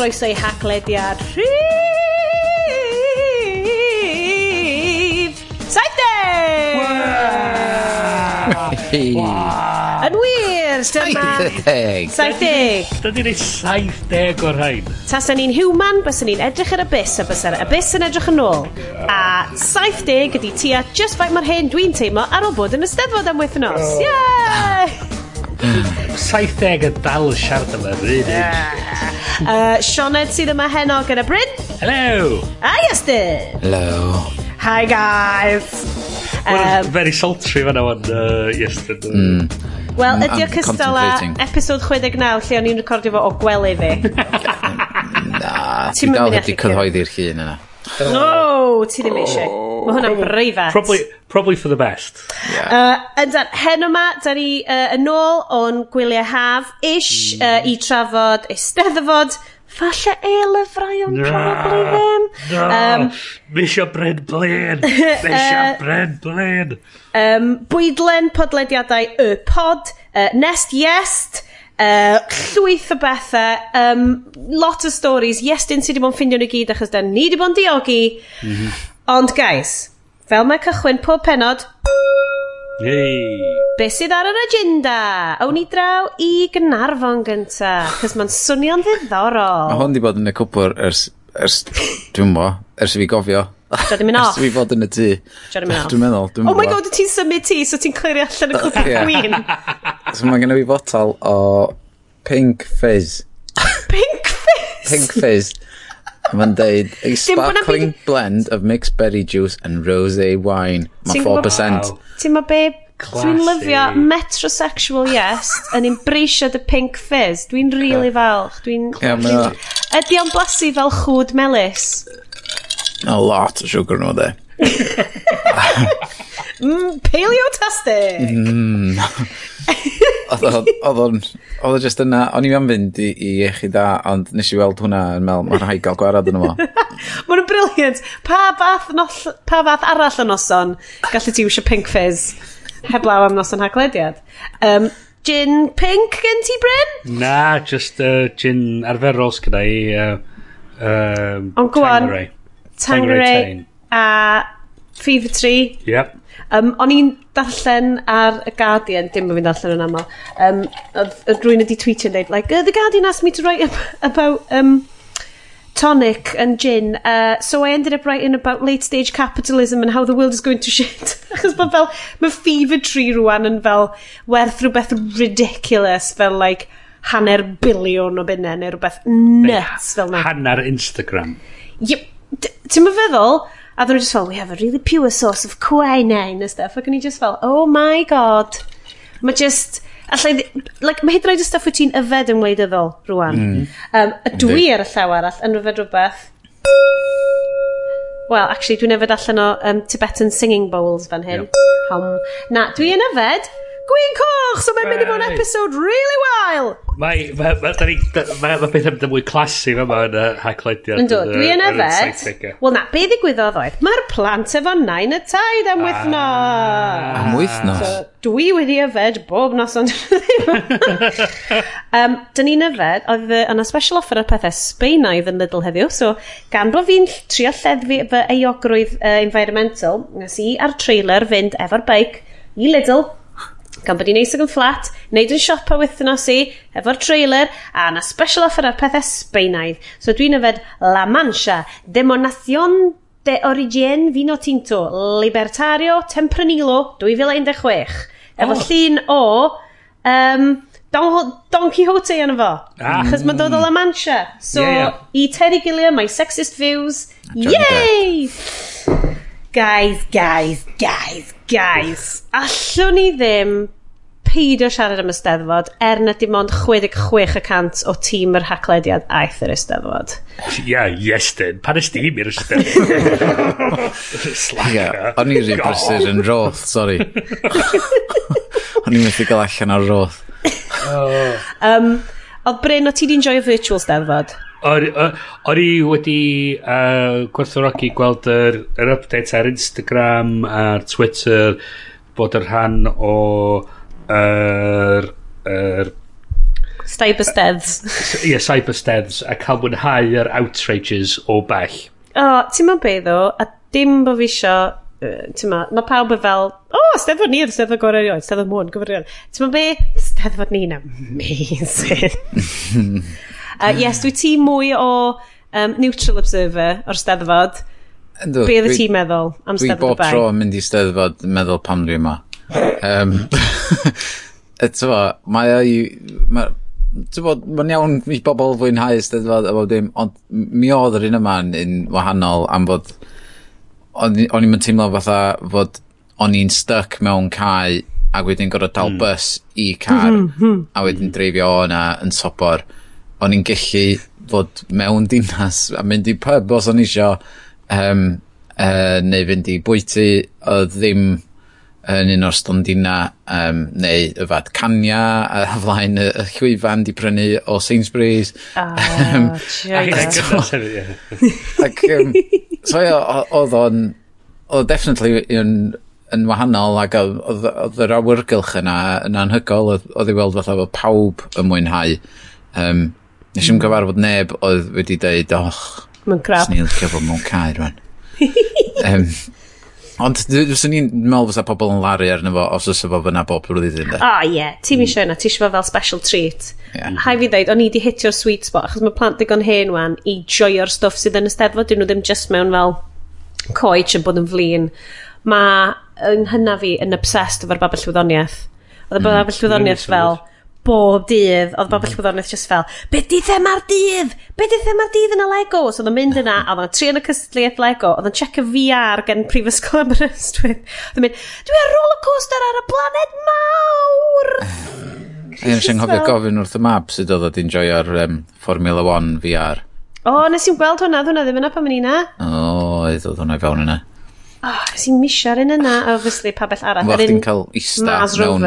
croeso i haglediad rhif 70! Yn wir, dyma... 70! Dydy ni 70 o'r rhain. Tasen ni'n human, bysyn ni'n edrych ar y bus, a bysyn y bus yn edrych yn ôl. A 70 ydy tua just faint mae'r hen dwi'n teimlo ar ôl bod yn ysteddfod am wythnos. Oh. Yay! 70 yn dal y siarad yma, rydyn. Uh, Sioned sydd yma heno gyda Bryn. Hello. A Iestyn. Hello. Hi guys. Um, very sultry fan o'n uh, Iestyn. Hmm. Mm. Wel, ydy o cystal cystala episod 69 lle o'n i'n recordio fo o gwely fi. Na, ti dal wedi cyhoeddi'r llun yna. No, ti ddim eisiau. Mae hwnna'n breifat. Probably, probably for the best. Yeah. Uh, yndan, hen yma, da ni uh, yn ôl o'n gwyliau haf-ish mm. uh, i trafod eisteddfod, Falle e lyfrau ond probably ddim. No, um, misio Bryn Blaen. Misio uh, Bryn Blaen. Um, bwydlen podlediadau y pod. Uh, nest iest. Uh, llwyth o bethau, um, lot o stories, iestyn sydd wedi bod yn ffindio nhw gyd achos da ni wedi bod yn diogi. Mm -hmm. Ond guys, fel mae cychwyn pob penod... Yay! Be sydd ar yr agenda? Awn ni draw i Gynarfon gynta, cos mae'n swnio'n ddiddorol. Mae hwn di bod yn y cwpwr ers, ers dwi'n mo, ers i fi gofio. Dwi'n mynd off. Ers i fi fod yn y tŷ. Dwi'n mynd off. Dwi'n meddwl, dwi'n Oh my god, ti'n symud tŷ, so ti'n clirio allan y cwpwr gwyn. So mae gen i fi fotal o Pink Fizz. Pink Fizz? Pink Fizz. Mae'n deud, a sparkling blend of mixed berry juice and rosé wine. Mae 4%. Ti'n ma be... Dwi'n lyfio metrosexual yes yn embreisio the pink fizz. Dwi'n really falch. Dwi'n... Ydy o'n blasu fel chwd melus? A lot o sugar nhw, de. Mm, paleotastic! Mm. Oedd o'n... Oedd o just yna... O'n i am fynd i, i eich da, ond nes i weld hwnna yn meddwl, mae'n rhaid gael gwarad yn yma. Mae'n briliant. Pa fath, noll, pa fath arall yn noson gallu ti wisio pink fizz heblaw am noson haglediad? Um, gin pink gen ti, Bryn? Na, just uh, gin arferol sgyda i... Uh, um, Ond gwan, Tangeray a Fever Tree. Yep. Um, o'n i'n darllen ar y Guardian, dim bod fi'n darllen yn aml, um, oedd rwy'n wedi yn dweud, like, uh, the Guardian asked me to write about um, tonic and gin, uh, so I ended up writing about late stage capitalism and how the world is going to shit. Achos bod fel, mae fever tree rwan yn fel werth rhywbeth ridiculous, fel like hanner biliwn o bunnau neu rhywbeth nuts fel na. Hanner Instagram. Yep. Ti'n meddwl? A ddyn nhw just fel, we have a really pure source of quinine and stuff. Ac o'n i just fel, oh my god. Mae just... Allai, like, mae hyd yn oed y stuff wyt ti'n yfed yn wleidyddol rwan. Mm. Um, a dwi ar y llaw arall yn yfed rhywbeth. Wel, actually, dwi'n yfed allan o um, Tibetan singing bowls fan hyn. Yep. Um, na, dwi yn yfed Gwyn Coch! So mae'n mynd i fod yn episode really wild. Mae, mae, mae, mae, mae, mae beth amdano mwy clasu fe yma yn y haglediad. Ynddo, dwi yn yfed. Wel na, be ddigwyddodd oedd, mae'r plant efo nain y taid am ah. wythnos. Am wythnos? So, dwi wedi yfed bob nos ond um, dyn ni'n yfed, oedd yna special offer ar pethau Sbaenaidd yn Lidl heddiw, so gan bod fi'n trio lleddfu fy eogrwydd uh, environmental, nes i ar trailer fynd efo'r beic i Lidl, gan bod ni'n neisig yn fflat, neud yn siopa wythnos i, efo'r trailer, a na special offer ar pethau Sbaenaidd. So dwi'n yfed La Mancha, Demonación de Origen Vino Tinto, Libertario Tempranilo 2016. Efo oh. llun o... Um, Don, Don Quixote yn fo. Ah. Chos mae'n dod o La Mancha. So, yeah, yeah. i Terry Gilliam, my sexist views. Ah, Yay! Guys, guys, guys, guys. Allwn ni ddim peidio siarad am ysteddfod er na dim ond 66% o tîm yr haclediad aeth yr ysteddfod. Ia, yeah, yes then. Pan ys tîm i'r ysteddfod? Slacker. O'n i'n rhywbeth brysur yn roth, sorry. o'n i'n methu gael allan ar roth. um, Oedd Bryn, o ti di'n joio virtual steddfod? O'n i wedi uh, gwerthorogi gweld yr, yr update ar Instagram a'r Twitter bod yr rhan o yr... Uh, Cybersteads. Ie, yeah, cybersteads a cael mwynhau yr outrages o bell. O, oh, ti'n mynd be ddo, a dim bo fi isio, ti'n mynd, mae pawb yn fel, o, oh, steddfod ni yn steddfod gorau erioed, steddfod mwyn, gyfer erioed. Ti'n mynd be, steddfod ni'n amazing. Uh, yes, dwi ti mwy o um, neutral observer o'r steddfod. Yndw, Be oedd ti'n meddwl am dwi steddfod y bank? Dwi bob tro yn mynd i steddfod yn meddwl pam dwi yma. um, Eto fo, mae o i... Mae, bod, mae'n iawn i bobl fwynhau steddfod a bob dim, ond mi oedd yr un yma yn, yn wahanol am fod... o'n i'n teimlo fatha fod o'n i'n stuck mewn cae ac wedyn gorau dal mm. bus i car mm -hmm. a wedyn dreifio o yna yn sopor. Mm o'n i'n gallu fod mewn dinas a mynd i pub os o'n isio um, uh, neu fynd i bwyty oedd ddim yn un o'r stondina um, neu yfad cania a flaen y, y llwyfan di prynu o Sainsbury's. Oh, um, ac, ac um, so oedd o'n oedd definitely yn, yn wahanol ac oedd yr awyrgylch yna yn anhygol oedd i weld fatha bod pawb yn mwynhau um, Nes i'n gyfarfod neb oedd wedi dweud, och, mae'n crap. Swn i'n licio fod mewn cae rwan. um, ond swn i'n meddwl fysa pobl yn laru arno fo os oes efo fyna bob blwyddyn. O oh, ie, yeah. ti'n eisiau yna, ti'n eisiau fel special treat. Yeah. Hai fi ddeud, o'n i di hitio'r sweet spot, achos mae plant digon hen wan i joio'r stwff sydd yn y steddfod, dyn nhw ddim just mewn fel coed yn bod yn flin. Mae yng hynna fi yn obsessed efo'r babell wyddoniaeth. Oedd y mm, babell mm, wyddoniaeth mm, fel, bob dydd, oedd bobl llyfodorneth just fel, be di thema'r dydd? Be di thema'r dydd yn y Lego? So oedd yn mynd yna, a oedd yn tri yn y cystadleuaeth Lego, oedd yn y VR gen Prifysgol Aberystwyth. Oedd yn mynd, dwi ar roller coaster ar y blaned mawr! Ie, nes i'n hofio gofyn wrth y map sydd oedd oedd enjoy'r um, Formula 1 VR. O, oh, nes i'n gweld hwnna, hwnna ddim yna pan mynd i'n O, oh, oedd oedd hwnna i fewn yna. O, Oh, nes i'n misio'r un yna, obviously, pa bell arall. Wel, chdi'n cael ista mewn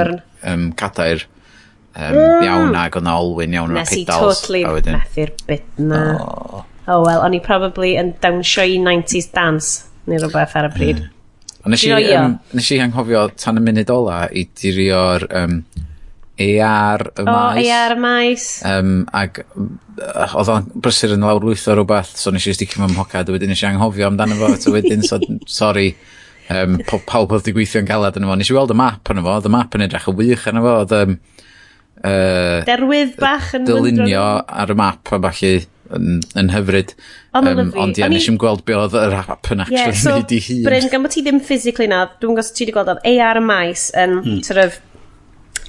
um, cadair um, mm. iawn ac oedd na olwyn iawn o'r pedals. Nes i totally wedyn... methu'r bit na. Oh. oh well, o'n i probably yn dawnsio i 90s dance neu rhywbeth ar y bryd. Mm. Ond nes, i, um, nes i anghofio tan y munud ola i dirio'r um, AR y maes. O, AR y maes. Um, ac uh, oedd o'n brysur yn lawr lwyth o rhywbeth, so nes i sticio mewn hocad, wedyn nes i anghofio amdano fo, so wedyn, so, sorry um, pawb oedd wedi gweithio'n yn galad yn efo. Nes i weld y map yn efo, oedd y map yn edrych yn wych yn efo, oedd um, uh, derwydd bach yn dylunio ar y map a falle yn, yn hyfryd. Um, ond ie, nes i'n gweld be oedd yr app yn actually yeah, so, neud i hun. Bryn, gan bod ti ddim physically na, dwi'n gwybod ti wedi gweld oedd AR y maes yn hmm. sort of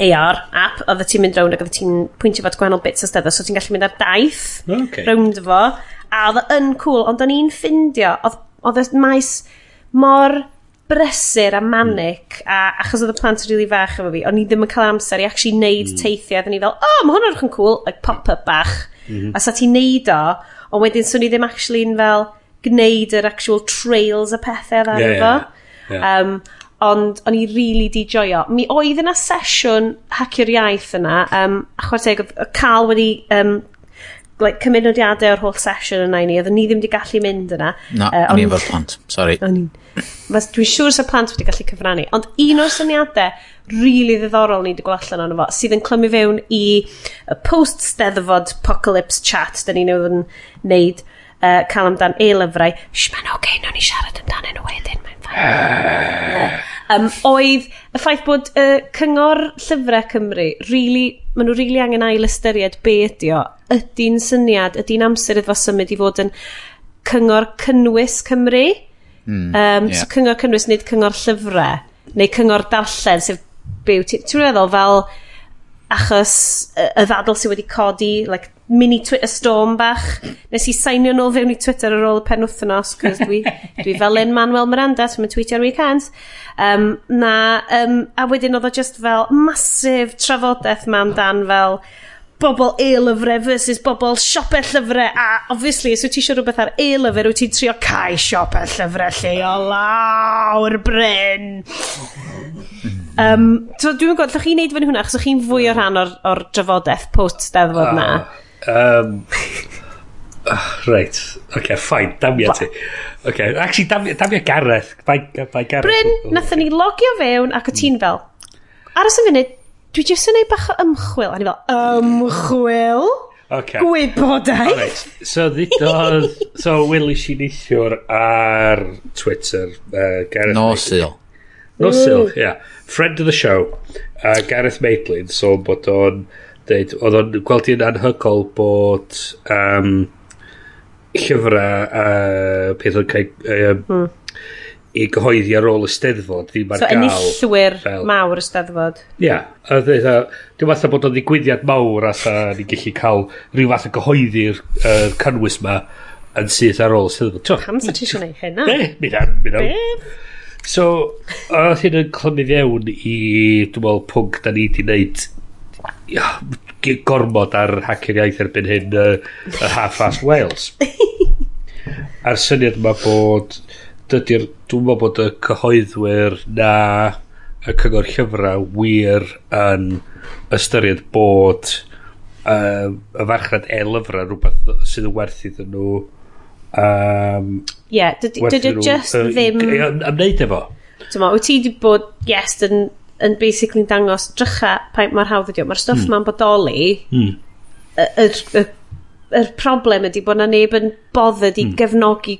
AR app, oedd ti'n mynd rownd ac oedd ti'n pwyntio fod gwahanol bits o stedda, so ti'n gallu mynd ar daith okay. rownd fo, a oedd yn cool, ond o'n i'n ffindio, oedd y maes mor brysur a manic hmm. a achos oedd y plant yn rili fach efo fi o'n i ddim yn cael amser i actually neud mm. teithio a ni fel o oh, mae hwnna'n hwn yn cool like pop-up bach mm -hmm. a sa ti'n neud o ond wedyn swn i ddim actually yn fel gwneud yr actual trails a pethau dda yeah, efo yeah, yeah. um, ond o'n i really di joio mi oedd yna sesiwn hacio'r iaith yna um, a oedd cael wedi um, like, cymunodiadau o'r holl sesiwn yna i ni, oedden ni ddim wedi gallu mynd yna. No, uh, o'n i efo'r plant, sorry. Dwi'n siŵr sy'n plant wedi gallu cyfrannu. Ond un o'r syniadau rili really ddiddorol ni wedi gweld allan o'n efo, sydd yn clymu fewn i y post-steddfod apocalypse chat da ni newydd yn neud, uh, cael amdan e-lyfrau, Sh, mae'n oce, okay, no'n i siarad amdanyn nhw wedyn, mae'n ffain. um, oedd y ffaith bod uh, cyngor llyfrau Cymru, really, maen nhw really angen ail ystyried be ydi o, ydy'n syniad, ydy'n amser iddo symud i fod yn cyngor cynnwys Cymru. Mm, um, yeah. So cyngor cynnwys nid cyngor llyfrau, neu cyngor darllen, sef byw. Ti'n meddwl fel achos y ddadl sydd wedi codi, like, mini Twitter storm bach. Nes i signio nôl fewn i Twitter ar ôl y pen wythnos, cos dwi, dwi fel un Manuel Miranda, sy'n mynd tweetio ar weekends. Um, na, um, a wedyn oedd o just fel masif trafodaeth ma amdan fel bobl e-lyfrau versus bobl siopau llyfrau a obviously os wyt ti eisiau rhywbeth ar e-lyfr wyt ti'n trio cael siopau llyfrau lle o lawr bryn um, so dwi'n gwybod llwch chi'n neud fan hwnna achos chi'n fwy o rhan o'r, or drafodaeth post steddfod oh. na Um, oh, reit. okay, fine. Damia ti. Okay, actually, damia, damia Gareth. Bai, bai Gareth. Bryn, oh. nathon ni logio fewn ac o hmm. ti'n fel. Aros y funud, dwi jyst yn ei bach o ymchwil. A ni fel, ymchwil? Okay. Gwybodaeth. Right. So, ddudodd, so, welis i neithiwr ar Twitter. Uh, Gareth Nosil. Nosil, ie. Mm. Yeah. Friend of the show. Uh, Gareth Maitland, so bod o'n... On dweud, oedd o'n gweld i'n anhygol bod um, llyfrau uh, peth o'n cael um, mm. i gyhoeddi ar ôl y steddfod. ddim ar so, gael. Enillwyr fel... mawr steddfod. Ia. Yeah. Dwi'n fath bod o'n ddigwyddiad mawr atha ni'n gallu cael rhyw fath o gyhoeddi'r uh, cynnwys ma yn syth ar ôl y ysteddfod. Pam sa ti eisiau gwneud hynna? Ne, mi'n mynd So, oedd hyn yn clymu fewn i, dwi'n meddwl, pwnc da ni wedi wneud gormod ar hacio'r iaith erbyn hyn y, y half-ass Wales. A'r syniad yma bod dydy'r, dwi'n meddwl bod y cyhoeddwyr na y cyngor llyfrau wir yn ystyried bod uh, y farchnad e-lyfrau rhywbeth sydd yn werth iddyn nhw um, Ie, yeah, dydy just ddim... Ymwneud efo. Tyma, wyt ti wedi bod, yes, yn yn basically dangos drycha paint mor hawdd ydi o. Mae'r stwff mm. ma'n bodoli, mm. y, er, er, er problem ydy bod na neb yn bothered i mm. gefnogi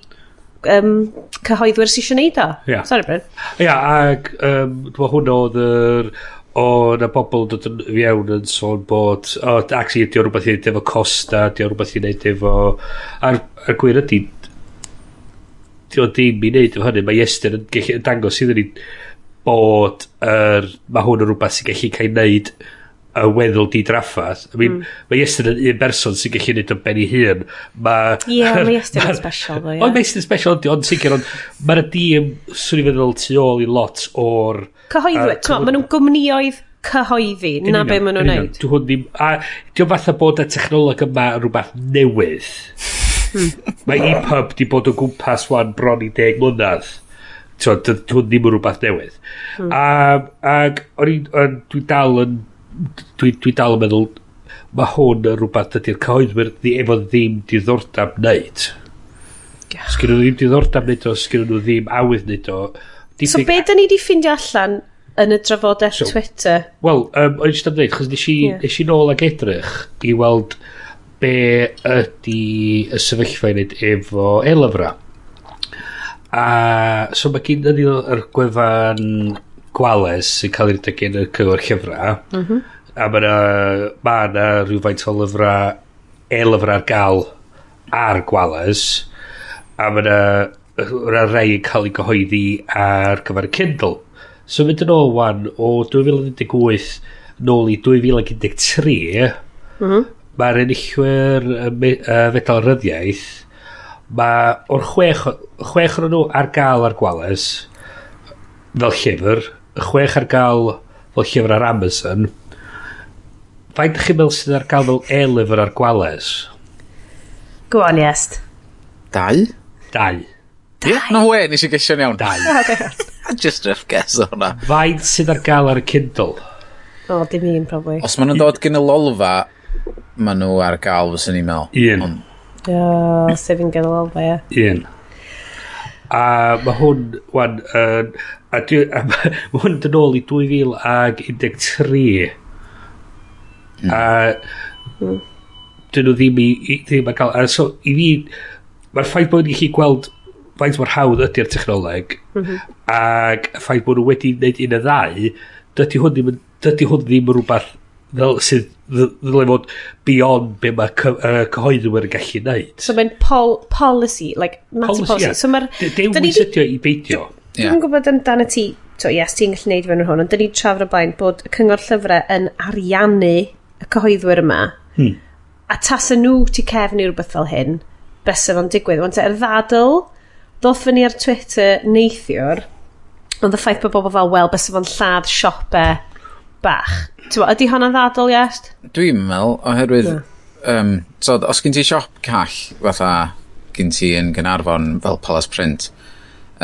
um, cyhoeddwyr sy'n siŵn neud o. Yeah. Sorry, Bryn. Ia, yeah, ac um, dwi'n hwnna oedd yr o na bobl dod yn fiewn yn sôn bod o, actually, di o rhywbeth i wneud efo costa, di o rhywbeth i wneud efo a'r, ar gwir ydy di o ddim i wneud efo hynny, mae Iestyn yn gallu dangos iddyn ni bod er, mae hwn yn rhywbeth sy'n gallu cael ei wneud y weddol di-draffaeth. I mean, mm. mae Iestyn yn un berson sy'n gallu wneud o ben ei hun. Mae... Ie, mae Iestyn yn special, ddo, ie. Ond mae Iestyn yn special, ond ond sicr, ond mae'r dîm swn i feddwl tu ôl i lot o'r... Cyhoeddwyr, uh, maen nhw'n gwmnioedd cyhoeddi, na be maen nhw'n neud. Dwi'n hwn ddim... A diolch fatha bod y technoleg yma yn rhywbeth newydd. Hmm. mae e-pub di bod o gwmpas wan bron i deg mlynedd. So, dydy hwn ddim yn rhywbeth newydd. Mm. A, ag, o'n i'n, dwi dal yn, dwi, dwi dal yn meddwl, mae hwn yn rhywbeth ydy'r cyhoeddwyr ddi, efo ddim diddordab wneud. Yeah. Sgyn nhw ddim diddordab wneud o, sgyn nhw ddim awydd wneud o. Di so, be da ni di ffindio allan yn y drafodaeth so, Twitter? Wel, um, o'n i'n siarad dweud, chos nes i, yeah. nes i nôl ag edrych i weld be ydy y sefyllfa i wneud efo elefra. Mm A so mae gen ni yr gwefan gwales sy'n cael ei redeg yn y cyngor llyfrau. Mm -hmm. A mae yna ma na rhywfaint o lyfrau e-lyfrau ar gael ar gwales. A mae yna yna rei yn cael ei gyhoeddi ar gyfer y Kindle. So mynd yn ôl wan o 2018 nôl i 2013 mm -hmm. mae'r enillwyr y uh, fedal ryddiaeth Mae o'r chwech, chwech o'n nhw ar gael ar gwales fel llyfr, y chwech ar gael fel llyfr ar Amazon. Faint chi'n meddwl sydd ar gael fel e-lyfr ar gwales? Go on, yes. Dau? Dau. Dau? Yeah, no way, nes i gesio'n iawn. Dau. Just rough guess o hwnna. Faint sydd ar gael ar y Kindle? O, oh, dim un, probably. Os maen nhw'n dod gen y lolfa, maen nhw ar gael, fysyn ni'n meddwl. Un. O, sef fi'n gynnal fe. Un. A mae hwn, wan, uh, a, dwi, a mae hwn yn ôl i 2013. Mm. A mm. dyn nhw ddim i, i ddim yn cael... A so, i fi, mae'r ffaith bod ni'n gallu gweld faint mor hawdd ydy'r technoleg mm -hmm. ac y ffaith bod nhw wedi gwneud un y ddau dydy hwn ddim, dydy hwn ddim yn rhywbeth fel sydd ddylai fod beyond be mae cy, uh, cyhoeddwyr yn gallu gwneud. So mae'n pol policy, like matter policy. policy. Yeah. So mae'r... Dewn wysydio i beidio. Dwi'n yeah. gwybod amdano ti, so yes, ti'n gallu neud fewn yn hwn, ond dyn ni'n trafod o blaen bod y cyngor llyfrau yn ariannu y cyhoeddwyr yma. Hmm. A tasau nhw ti cefn i rhywbeth fel hyn, bysaf o'n digwydd. Ond yr ddadl, ddoth fyny ar Twitter neithiwr, ond y ffaith bod bobl fel, wel, bysaf o'n lladd siopau bach. Tewa, ydy hwnna'n ddadl, iest? Dwi'n meddwl, oherwydd... Yeah. Um, so, os gen ti siop call, fatha gen ti yn Gynarfon fel Palace Print,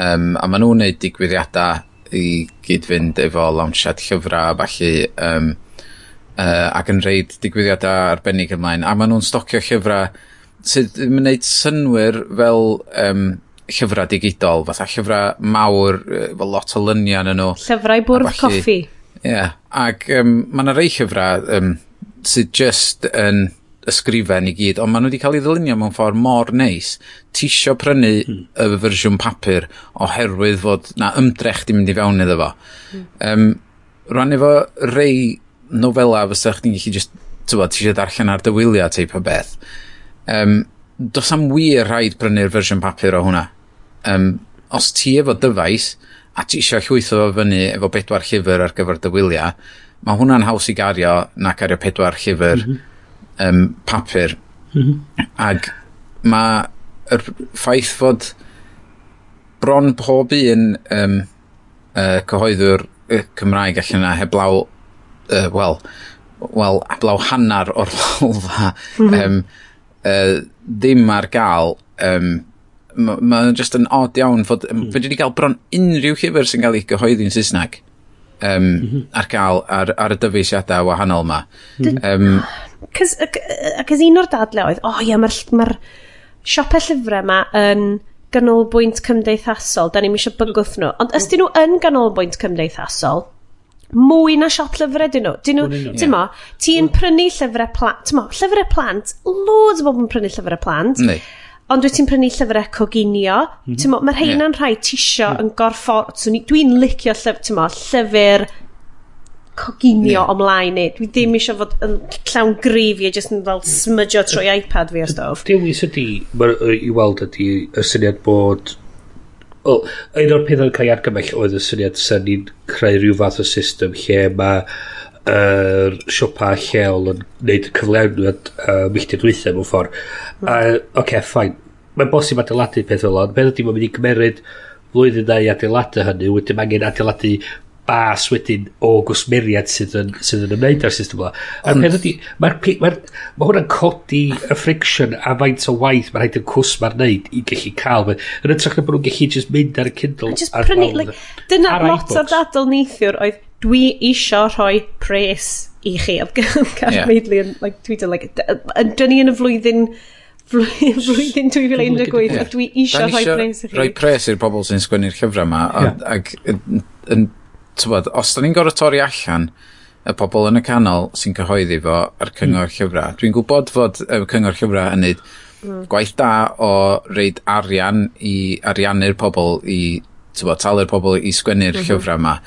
um, a maen nhw'n neud digwyddiadau i gyd-fynd efo lawnsiad llyfrau a falle, um, uh, ac yn reid digwyddiadau arbennig ymlaen, a maen nhw'n stocio llyfrau sydd yn gwneud synwyr fel um, llyfrau digidol, fatha llyfrau mawr, fel lot o lyniau yn nhw. Llyfrau bwrdd coffi. Ie, yeah. ac um, mae yna rei llyfrau um, sydd just yn ysgrifen i gyd, ond maen nhw wedi cael ei ddylunio mewn ffordd mor neis. Tisio prynu mm. y fersiwn papur oherwydd fod na ymdrech di mynd i fewn iddo fo. Mm. Um, Rwan efo rei nofela fysa chdi'n gallu just, tywa, ti eisiau darllen ar dywylia teip o beth. Um, dos am wir rhaid brynu'r fersiwn papur o hwnna. Um, os ti efo dyfais, a ti eisiau llwytho fo fyny efo bedwar llyfr ar gyfer dy wyliau, mae hwnna'n haws i gario na gario pedwar llyfr mm -hmm. um, papur. Mm -hmm. Ag mae'r ffaith fod bron pob un um, uh, cyhoeddwr uh, Cymraeg allan yna heblaw, uh, wel, wel, heblaw hannar o'r lolfa mm -hmm. um, uh, ddim ar gael um, mae'n ma just yn odd iawn fod, mm. fe wedi cael bron unrhyw llyfr sy'n cael ei gyhoeddi'n Saesneg um, mm -hmm. ar gael ar, ar y dyfeisiadau wahanol yma. Mm um, Cys, ac un o'r dadle oedd, o oh, ie, mae'r ma, siopau llyfrau yma yn ganolbwynt cymdeithasol, da ni'n eisiau bygwth nhw. Ond ysdyn nhw yn ganolbwynt cymdeithasol, mwy na siop llyfrau dyn nhw. Dyn nhw, ti'n mo, ti'n prynu llyfrau plant, ti'n mo, llyfrau plant, loads o bobl yn prynu llyfrau plant. Neu ond wyt ti'n prynu llyfrau coginio, mhm. mm -hmm. mae'r heina'n yeah. rhai tisio yeah. yn gorffor... So Dwi'n licio llyf, mo, llyfr coginio yeah. omlaen neu dwi ddim mm. eisiau fod yn llawn grif i e, jyst yn fel mm. smydjo trwy iPad fi o stof dewis ydi i weld ydi y syniad bod o, un o'r pethau'n cael ei argymell oedd y syniad sy'n ni'n creu rhyw fath o system lle mae yr uh, siopa lleol yn neud y cyfleoedd uh, milltir dwythau mewn ffordd. Mm. uh, oce, okay, ffain. Mae'n bosib adeiladu peth fel ond, beth ydy mae'n mynd i gymeryd flwyddyn neu adeiladu hynny, wedyn mae angen adeiladu bas wedyn o gwsmeriad sydd yn, sydd yn ymwneud â'r system yma. Ond peth ydy, mae ma ma hwnna'n codi y friction a faint o waith mae'n rhaid yn cws mae'n neud i gallu cael. Yn ytrach na bod nhw'n gallu just mynd ar y Kindle. Just prynu, like, dyna lot o dadl neithiwr oedd dwi isio rhoi pres i chi am Garth yeah. like, dwi like, dyn ni yn y flwyddyn flwyddyn 2018 ac dwi isio rhoi pres i chi. Rhoi pres i'r bobl sy'n sgwennu'r llyfrau yma yeah. ac yn, tywod, os da ni'n gorau torri allan y pobl yn y canol sy'n cyhoeddi fo ar cyngor mm. llyfrau. Dwi'n gwybod fod y cyngor llyfrau yn neud mm. gwaith da o reid arian i ariannu'r pobl i talu'r pobl i sgwennu'r mm -hmm. llyfrau yma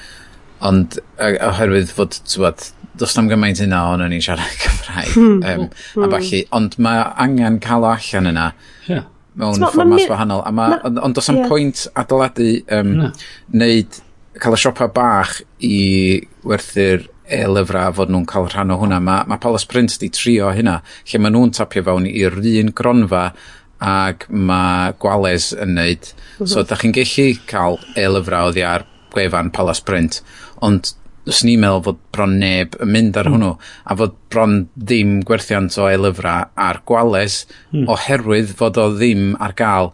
Ond oherwydd fod, tywed, dos na'm gymaint yna o'n o'n i'n siarad Cymraeg. um, a falle, ond mae angen cael o allan yna. Yeah. Mewn fformas wahanol. Ma, ma, ond dos na'm yeah. pwynt adeiladu um, no. neud, cael y siopa bach i werthu'r e-lyfrau fod nhw'n cael rhan o hwnna. Mae ma Palace Prince di trio hynna, lle mae nhw'n tapio fewn i'r un gronfa ac mae gwales yn neud. Mm -hmm. So, da chi'n gallu cael e-lyfrau oddi ar gwefan Palace Print, ond os ni'n meddwl fod bron neb yn mynd ar mm. hwnnw, a fod bron ddim gwerthiant o e-lyfrau ar gwales mm. oherwydd fod o ddim ar gael.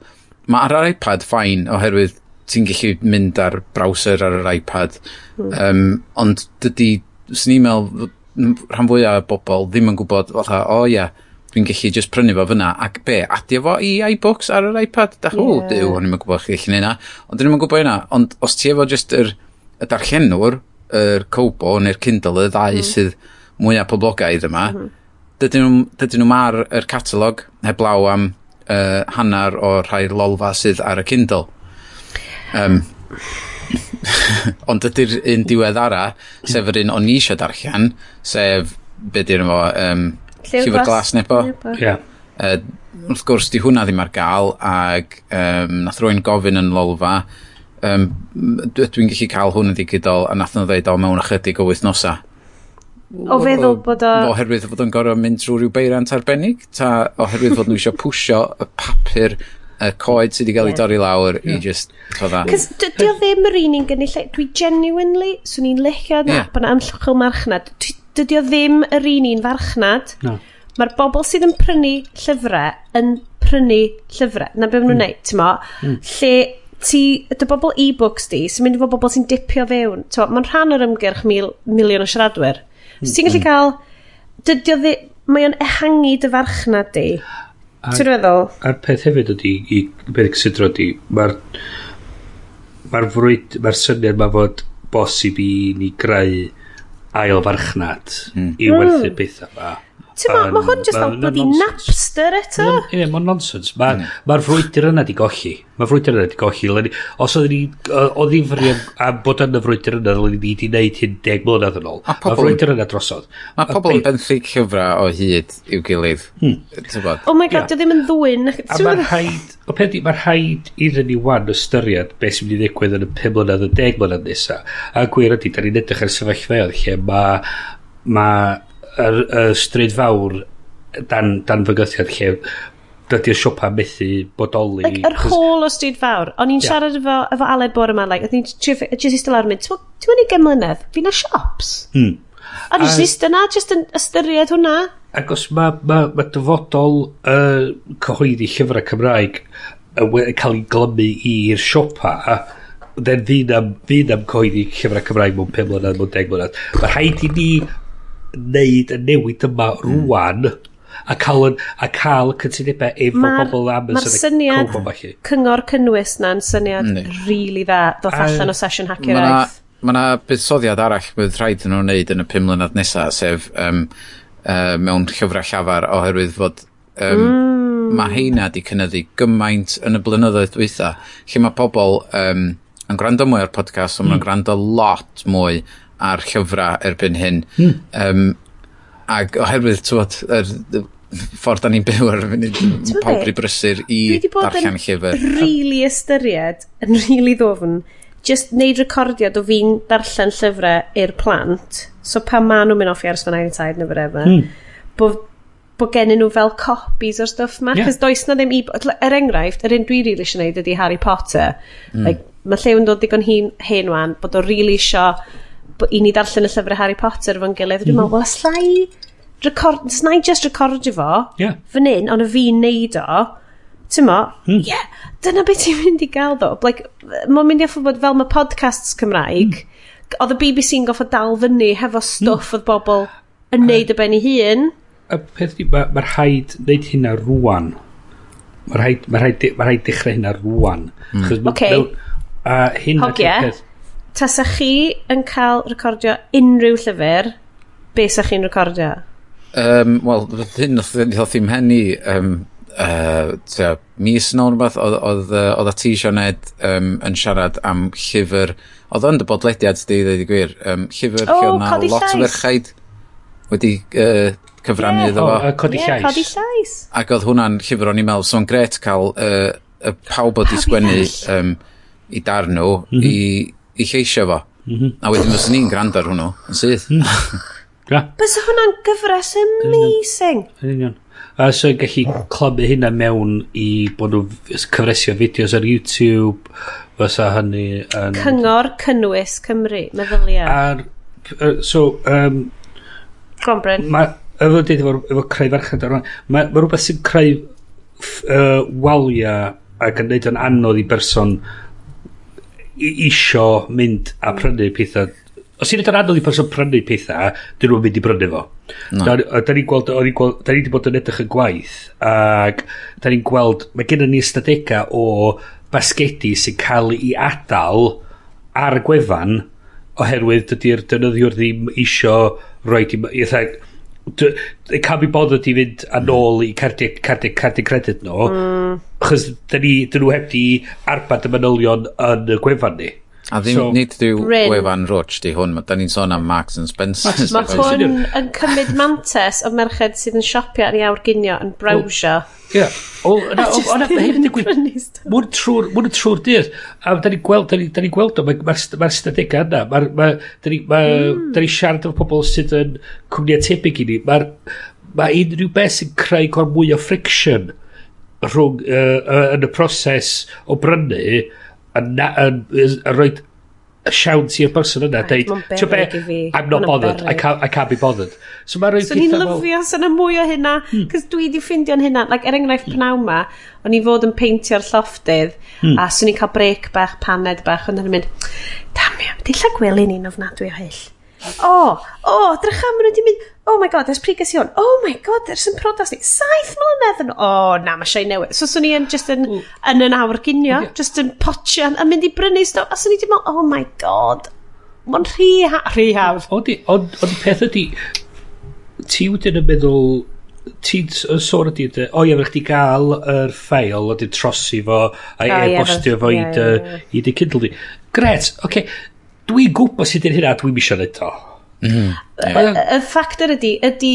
Mae ar yr iPad ffain, oherwydd ti'n gallu mynd ar browser ar yr iPad, mm. um, ond dydy, os ni'n meddwl rhan fwyaf o bobl ddim yn gwybod, fatha, o oh, yeah, dwi'n gallu just prynu fo fyna ac be, adio fo i iBooks ar yr iPad dach yeah. o, diw, o'n i'n gwybod chi gallu neud ond dyn nhw'n gwybod yna, ond os ti efo just yr, y darllenwr yr Kobo neu'r Kindle, y ddau mm. sydd mwyaf poblogaidd yma mm -hmm. dydyn nhw, dydyn nhw mar yr catalog heblaw am uh, hanner o rhai lolfa sydd ar y Kindle um, ond ydy'r un diwedd ara sef yr un o'n i eisiau darllen sef be dyn nhw um, Llyfr glas nebo. Ie. Uh, wrth gwrs, di hwnna ddim ar gael, ac um, nath rwy'n gofyn yn lolfa, um, dwi'n gallu cael hwn yn digidol, a nath nhw ddeud o mewn ychydig o wythnosa. O feddwl bod o... Oherwydd fod o'n gorau mynd trwy rhyw beirant arbennig, ta oherwydd fod nhw eisiau pwsio y papur y coed sydd wedi cael ei dorri lawr yeah. i just fydda. Cys dy o ddim yr un i'n gynnu lle, dwi genuinely, swn i'n lechio na, yeah. bod yna amlchwch marchnad, dwi dydy o ddim yr un un farchnad. No. Mae'r bobl sydd yn prynu llyfrau yn prynu llyfrau. Na beth maen nhw'n mm. neud, ti'n mo? Mm. Lle ti, dy bobl e-books di, sy'n mynd i fod bobl sy'n dipio fewn. Mae'n rhan o'r ymgyrch mil, miliwn o siaradwyr. Mm. So ti'n gallu mm. cael... Dydy o ddim... Mae o'n ehangu dy farchnad di. Ti'n meddwl? A'r peth hefyd ydy, i, beth cysidro di, mae'r mae'r frwyd, mae'r syniad mae fod bosib i ni greu ail farchnad mm. i hmm. werthu bethau 'ma. Ti'n ma, hwn jyst fel bloody Napster eto. Ie, mae'n nonsens. Mae'r mm. ma frwydr yna di golli. Mae'r frwydr yna di golli. Os oedd ni, o ddifri am, am bod yn y frwydr yna, oedd ni di wneud hyn deg mlynedd yn ôl. Mae'r frwydr yna drosodd. Mae pobl yn benthu llyfrau o hyd i'w gilydd. Hmm. Oh my god, dio ddim yn ddwyn. A mae'r rhaid, o peth mae'r rhaid iddyn ni wan ystyried beth sy'n mynd i ddigwydd yn y 5 mlynedd, y 10 mlynedd nesaf. A gwir ydy, da ni'n edrych ar sefyllfaoedd lle mae ma yr, y stryd fawr dan, dan fygythiad lle dydy'r siopa methu bodoli. Like, yr hôl o stryd fawr. O'n i'n yeah. siarad efo, efo Aled bore yma, like, o'n i'n just eistedd lawr yn mynd, ti'n mynd i gen mlynedd, fi na siops. Mm. O'n i'n just yna, just yn ystyried hwnna. Ac os mae ma, ma dyfodol uh, cyhoeddi llyfrau Cymraeg yn cael ei glymu i'r siopa, then fi'n am, fi'n am cyhoeddi llyfrau Cymraeg mewn 5 mlynedd, mewn 10 mlynedd. Mae rhaid i ni neud y newid yma hmm. rwan a cael, yn, a cael cytundebau efo ma bobl am Mae'r syniad cyngor cynnwys na'n syniad mm. really dda ddoth allan o sesiwn hacker ma na, Mae yna buddsoddiad arall bydd rhaid nhw'n wneud yn y pum mlynedd nesaf, sef um, uh, mewn llyfrau llafar oherwydd fod um, mm. mae heina di cynnyddu gymaint yn y blynyddoedd dwytha, lle mae pobl um, yn gwrando mwy ar podcast, ond mm. mae'n gwrando lot mwy ar llyfrau erbyn hyn. Mm. Um, ac oherwydd, tywod, yr, er, ffordd da ni'n byw ar y funud, pawb rhy brysur i darllen llyfr. Dwi wedi bod yn really ystyried, yn really ddofn, just neud recordiad o fi'n darllen llyfrau i'r plant, so pa ma nhw'n mynd off i arsfan ein taid neu whatever, hmm. bod bo gennyn nhw fel copies o'r stuff ma, cos yeah. does na ddim... i... Er enghraifft, yr un dwi really eisiau gwneud ydy Harry Potter. Mm. Like, mae lle yn dod digon hin, hen wan, bod o really eisiau i ni darllen y llyfrau Harry Potter fo'n gilydd, dwi'n meddwl, wel, slai... Record, snai just recordio fo yeah. fan hyn, ond y fi'n neud o ti'n mo, mm. yeah, dyna beth ti'n mynd i gael ddo. Like, mae'n mynd i offer bod fel mae podcasts Cymraeg, mm. oedd y BBC'n goffa dal fyny hefo stwff mm. oedd bobl yn neud y ben i hun. Y peth di, mae'r ma rhaid wneud hynna rwan. Mae'r rhaid, ma rhaid, ma rhaid dechrau hynna rwan. Mm. Chos okay. Mewn, a hynna Hogia. Peth, tasa chi yn cael recordio unrhyw llyfr, be sa chi'n recordio? Um, Wel, hyn oedd ddim hen henni, um, uh, tia, mis nôl rhywbeth, oedd y ti Sioned um, yn siarad am llyfr, oedd yn dy bodlediad, di ddweud i gwir, um, llyfr oh, lle oedd na lot o ferchaid wedi uh, cyfrannu yeah. iddo fo. Oh, uh, codi yeah, llais. Codi llais. Ac oedd hwnna'n llyfr o'n i'n meddwl, so'n gret cael uh, y pawb oedd i sgwennu um, i dar nhw, mm -hmm. i i cheisio fo. Mm -hmm. A wedyn fyswn ni'n gwrando ar hwnnw, yn syth. Mm. Bys hwnna'n gyfres amazing. Yn union. A so gallu clymu hynna mewn i bod nhw'n cyfresio fideos ar YouTube, fysa hynny yn... Cyngor Cynnwys Cymru, meddylia. Ar, uh, so, um, Gon Bryn. Mae, efo dweud efo, efo creu farchnad ar mae, ma rhywbeth sy'n creu uh, waliau ac yn neud yn anodd i berson isio mynd a hmm. prynu pethau os i'n edrych anodd i person prynu pethau, dyn nhw'n mynd i brynu fo. No. Da, da ni'n gweld, da ni wedi bod yn edrych yn gwaith, ac da ni'n gweld, mae gen ni ystadega o basgedi sy'n cael ei adal ar y gwefan, oherwydd dydy'r dynoddiwr ddim isio roi... Eitha, They can't be bothered i fynd a nôl i cardiau, cardiau, cardiau credyd nhw. Mm. Chos dyn ni, dyn nhw heb di arbad y manylion yn y gwefan ni. A ddim, so, nid yw Wefan Roach di hwn, da ni'n sôn am Marks and Spencer. Mae hwn yn cymryd mantes o merched sydd yn siopio ar iawr ginio yn brawsio. Ie. Ond hyn yn digwydd, mwyn trwy'r dyr. A da ni'n gweld, da ni'n gweld o, mae'r stadegau yna. Da ni hmm. siarad efo pobl sydd yn cwmniad tebyg i ni. Mae unrhyw beth sy'n creu gormwy o friction rhwng, yn y proses o brynu, yn, yn, yn roed y siawns i'r person yna dweud ti'n be? I'm not Ma'n bothered. I can't, I can't be bothered. So mae'n rhaid so ni'n lyfio sy'n y mwy o hynna hmm. cos dwi di ffindio'n hynna. Like, er enghraifft mm. pnaw ma o'n i fod yn peintio'r llofftydd mm. a swn i'n cael brec bach paned bach ond yn mynd damio di lla gwely ni'n ofnadwy o hyll? O, o, drach am nhw wedi mynd, oh my god, ers pryd i hwn? Oh my god, ers yn prodas ni. Saith mlynedd yn... O, oh, na, mae eisiau newid. So, swn i yn, just yn, yn yn awr ginio, yeah. just yn potio, yn mynd i brynu stof. A swn i wedi meddwl, oh my god, mae'n rhy, ha rhy hawdd. Ond on, on peth ydi, ti wedyn yn meddwl, ti'n sôn ydy, o ie, mae'n chdi gael yr ffeil, a di trosi fo, a e-bostio fo i dy Kindle di. Gret, oce, okay dwi'n gwybod sydd yn hynna, dwi'n misio neud o. Mm. Y ffactor ydy, ydy,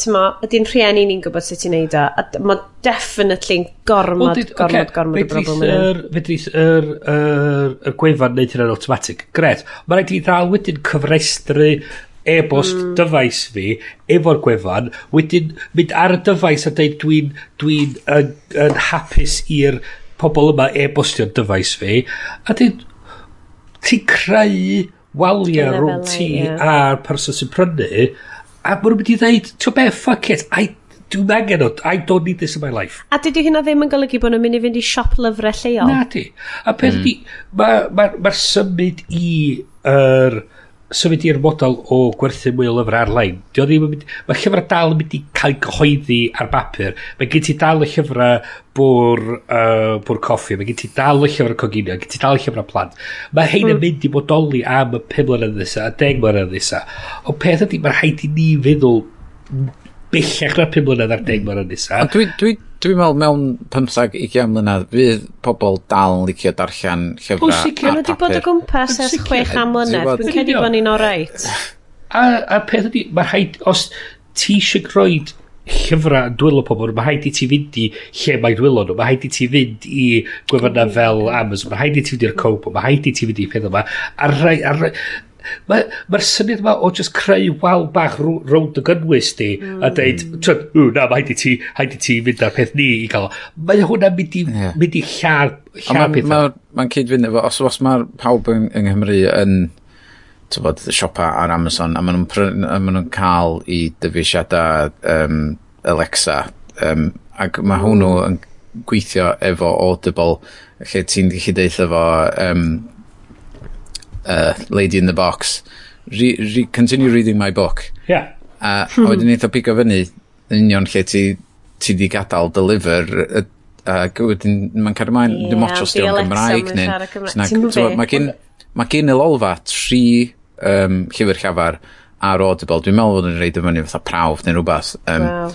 tyma, ydy'n rhieni ni'n gwybod sut i'n neud o, a mae definitely gormod, gormod, gormod o broblem yn yna. Fedrith yr, yr, yr gwefan neud hynna'n automatic. Gret. Mae rhaid i ddal wedyn cyfrestru e-bost mm. dyfais fi efo'r gwefan, wedyn mynd ar y dyfais a dweud dwi'n dwi yn, yn hapus i'r pobl yma e-bostio'r dyfais fi, a dweud, ti'n creu waliau rhwng ti a'r person sy'n prynu, a maen nhw'n mynd i ddweud ti'n be, fuck it, I, dwi'n angen o, I don't need this in my life. A dydy hynna ddim yn golygu bod nhw'n mynd i fynd i siop lyfrau lleol? Na di. A peth mm. di, mae'r ma, ma, ma symud i yr er, symud i'r model o gwerthu mwy o lyfrau ar-lein, di o ddim yn mynd... Ma' llyfrau dal yn mynd i cael gyhoeddi ar bapur. Mae gen ti dal y llyfrau bwr, uh, bwr coffi, mae gen ti dal y llyfrau coginio, gen ti dal y llyfrau plant. Mae hein yn hmm. mynd i bodoli am y 5 mlynedd nesa, a 10 mlynedd nesa. O peth ydy, mae'n rhaid i ni feddwl bellach na'r 5 mlynedd ar 10 hmm. mlynedd nesa. ddesa. Dwi, dwi, dwi'n meddwl mewn 15-20 mlynedd fydd pobl dal yn licio darllen llyfrau ar papur. nhw wedi bod o gwmpas ers 6 mlynedd. Dwi'n cedi bod ni'n oreit. A, a peth ydy, mae rhaid, os ti eisiau groed llyfrau yn dwylo pobl, mae rhaid i ti fynd i lle mae dwylo nhw, mae rhaid i ti fynd i gwefannau fel Amazon, mae rhaid i ti fynd i'r Cobo, mae rhaid i ti fynd i peth yma, a rhaid, a rhaid, Mae'r ma syniad yma o just creu wal bach rownd y gynnwys di mm. a dweud, twyd, ww, na, mae haid i ti, haid i ti fynd ar peth ni i gael. Mae hwnna mynd i, yeah. mynd i lla'r, lla'r peth. Mae'n ma ma cyd-fynd efo, os, os mae'r pawb yng, yng Nghymru yn tybod, siopa ar Amazon a maen nhw'n cael i dyfeisiadau um, Alexa um, ac mae hwnnw yn gweithio efo Audible lle ti'n gallu deitha fo um, uh, Lady in the Box, re, re, continue reading my book. Yeah. A, a wedyn eitha pigo fyny, yn union lle ti, ti di gadael deliver, a wedyn mae'n cael mae'n yeah, dim ots os diolch Gymraeg neu... Mae gen, mae gen y lolfa tri um, llyfr llafar ar Audible. Dwi'n meddwl fod yn reid i fyny fatha prawf neu rhywbeth. Um, wow.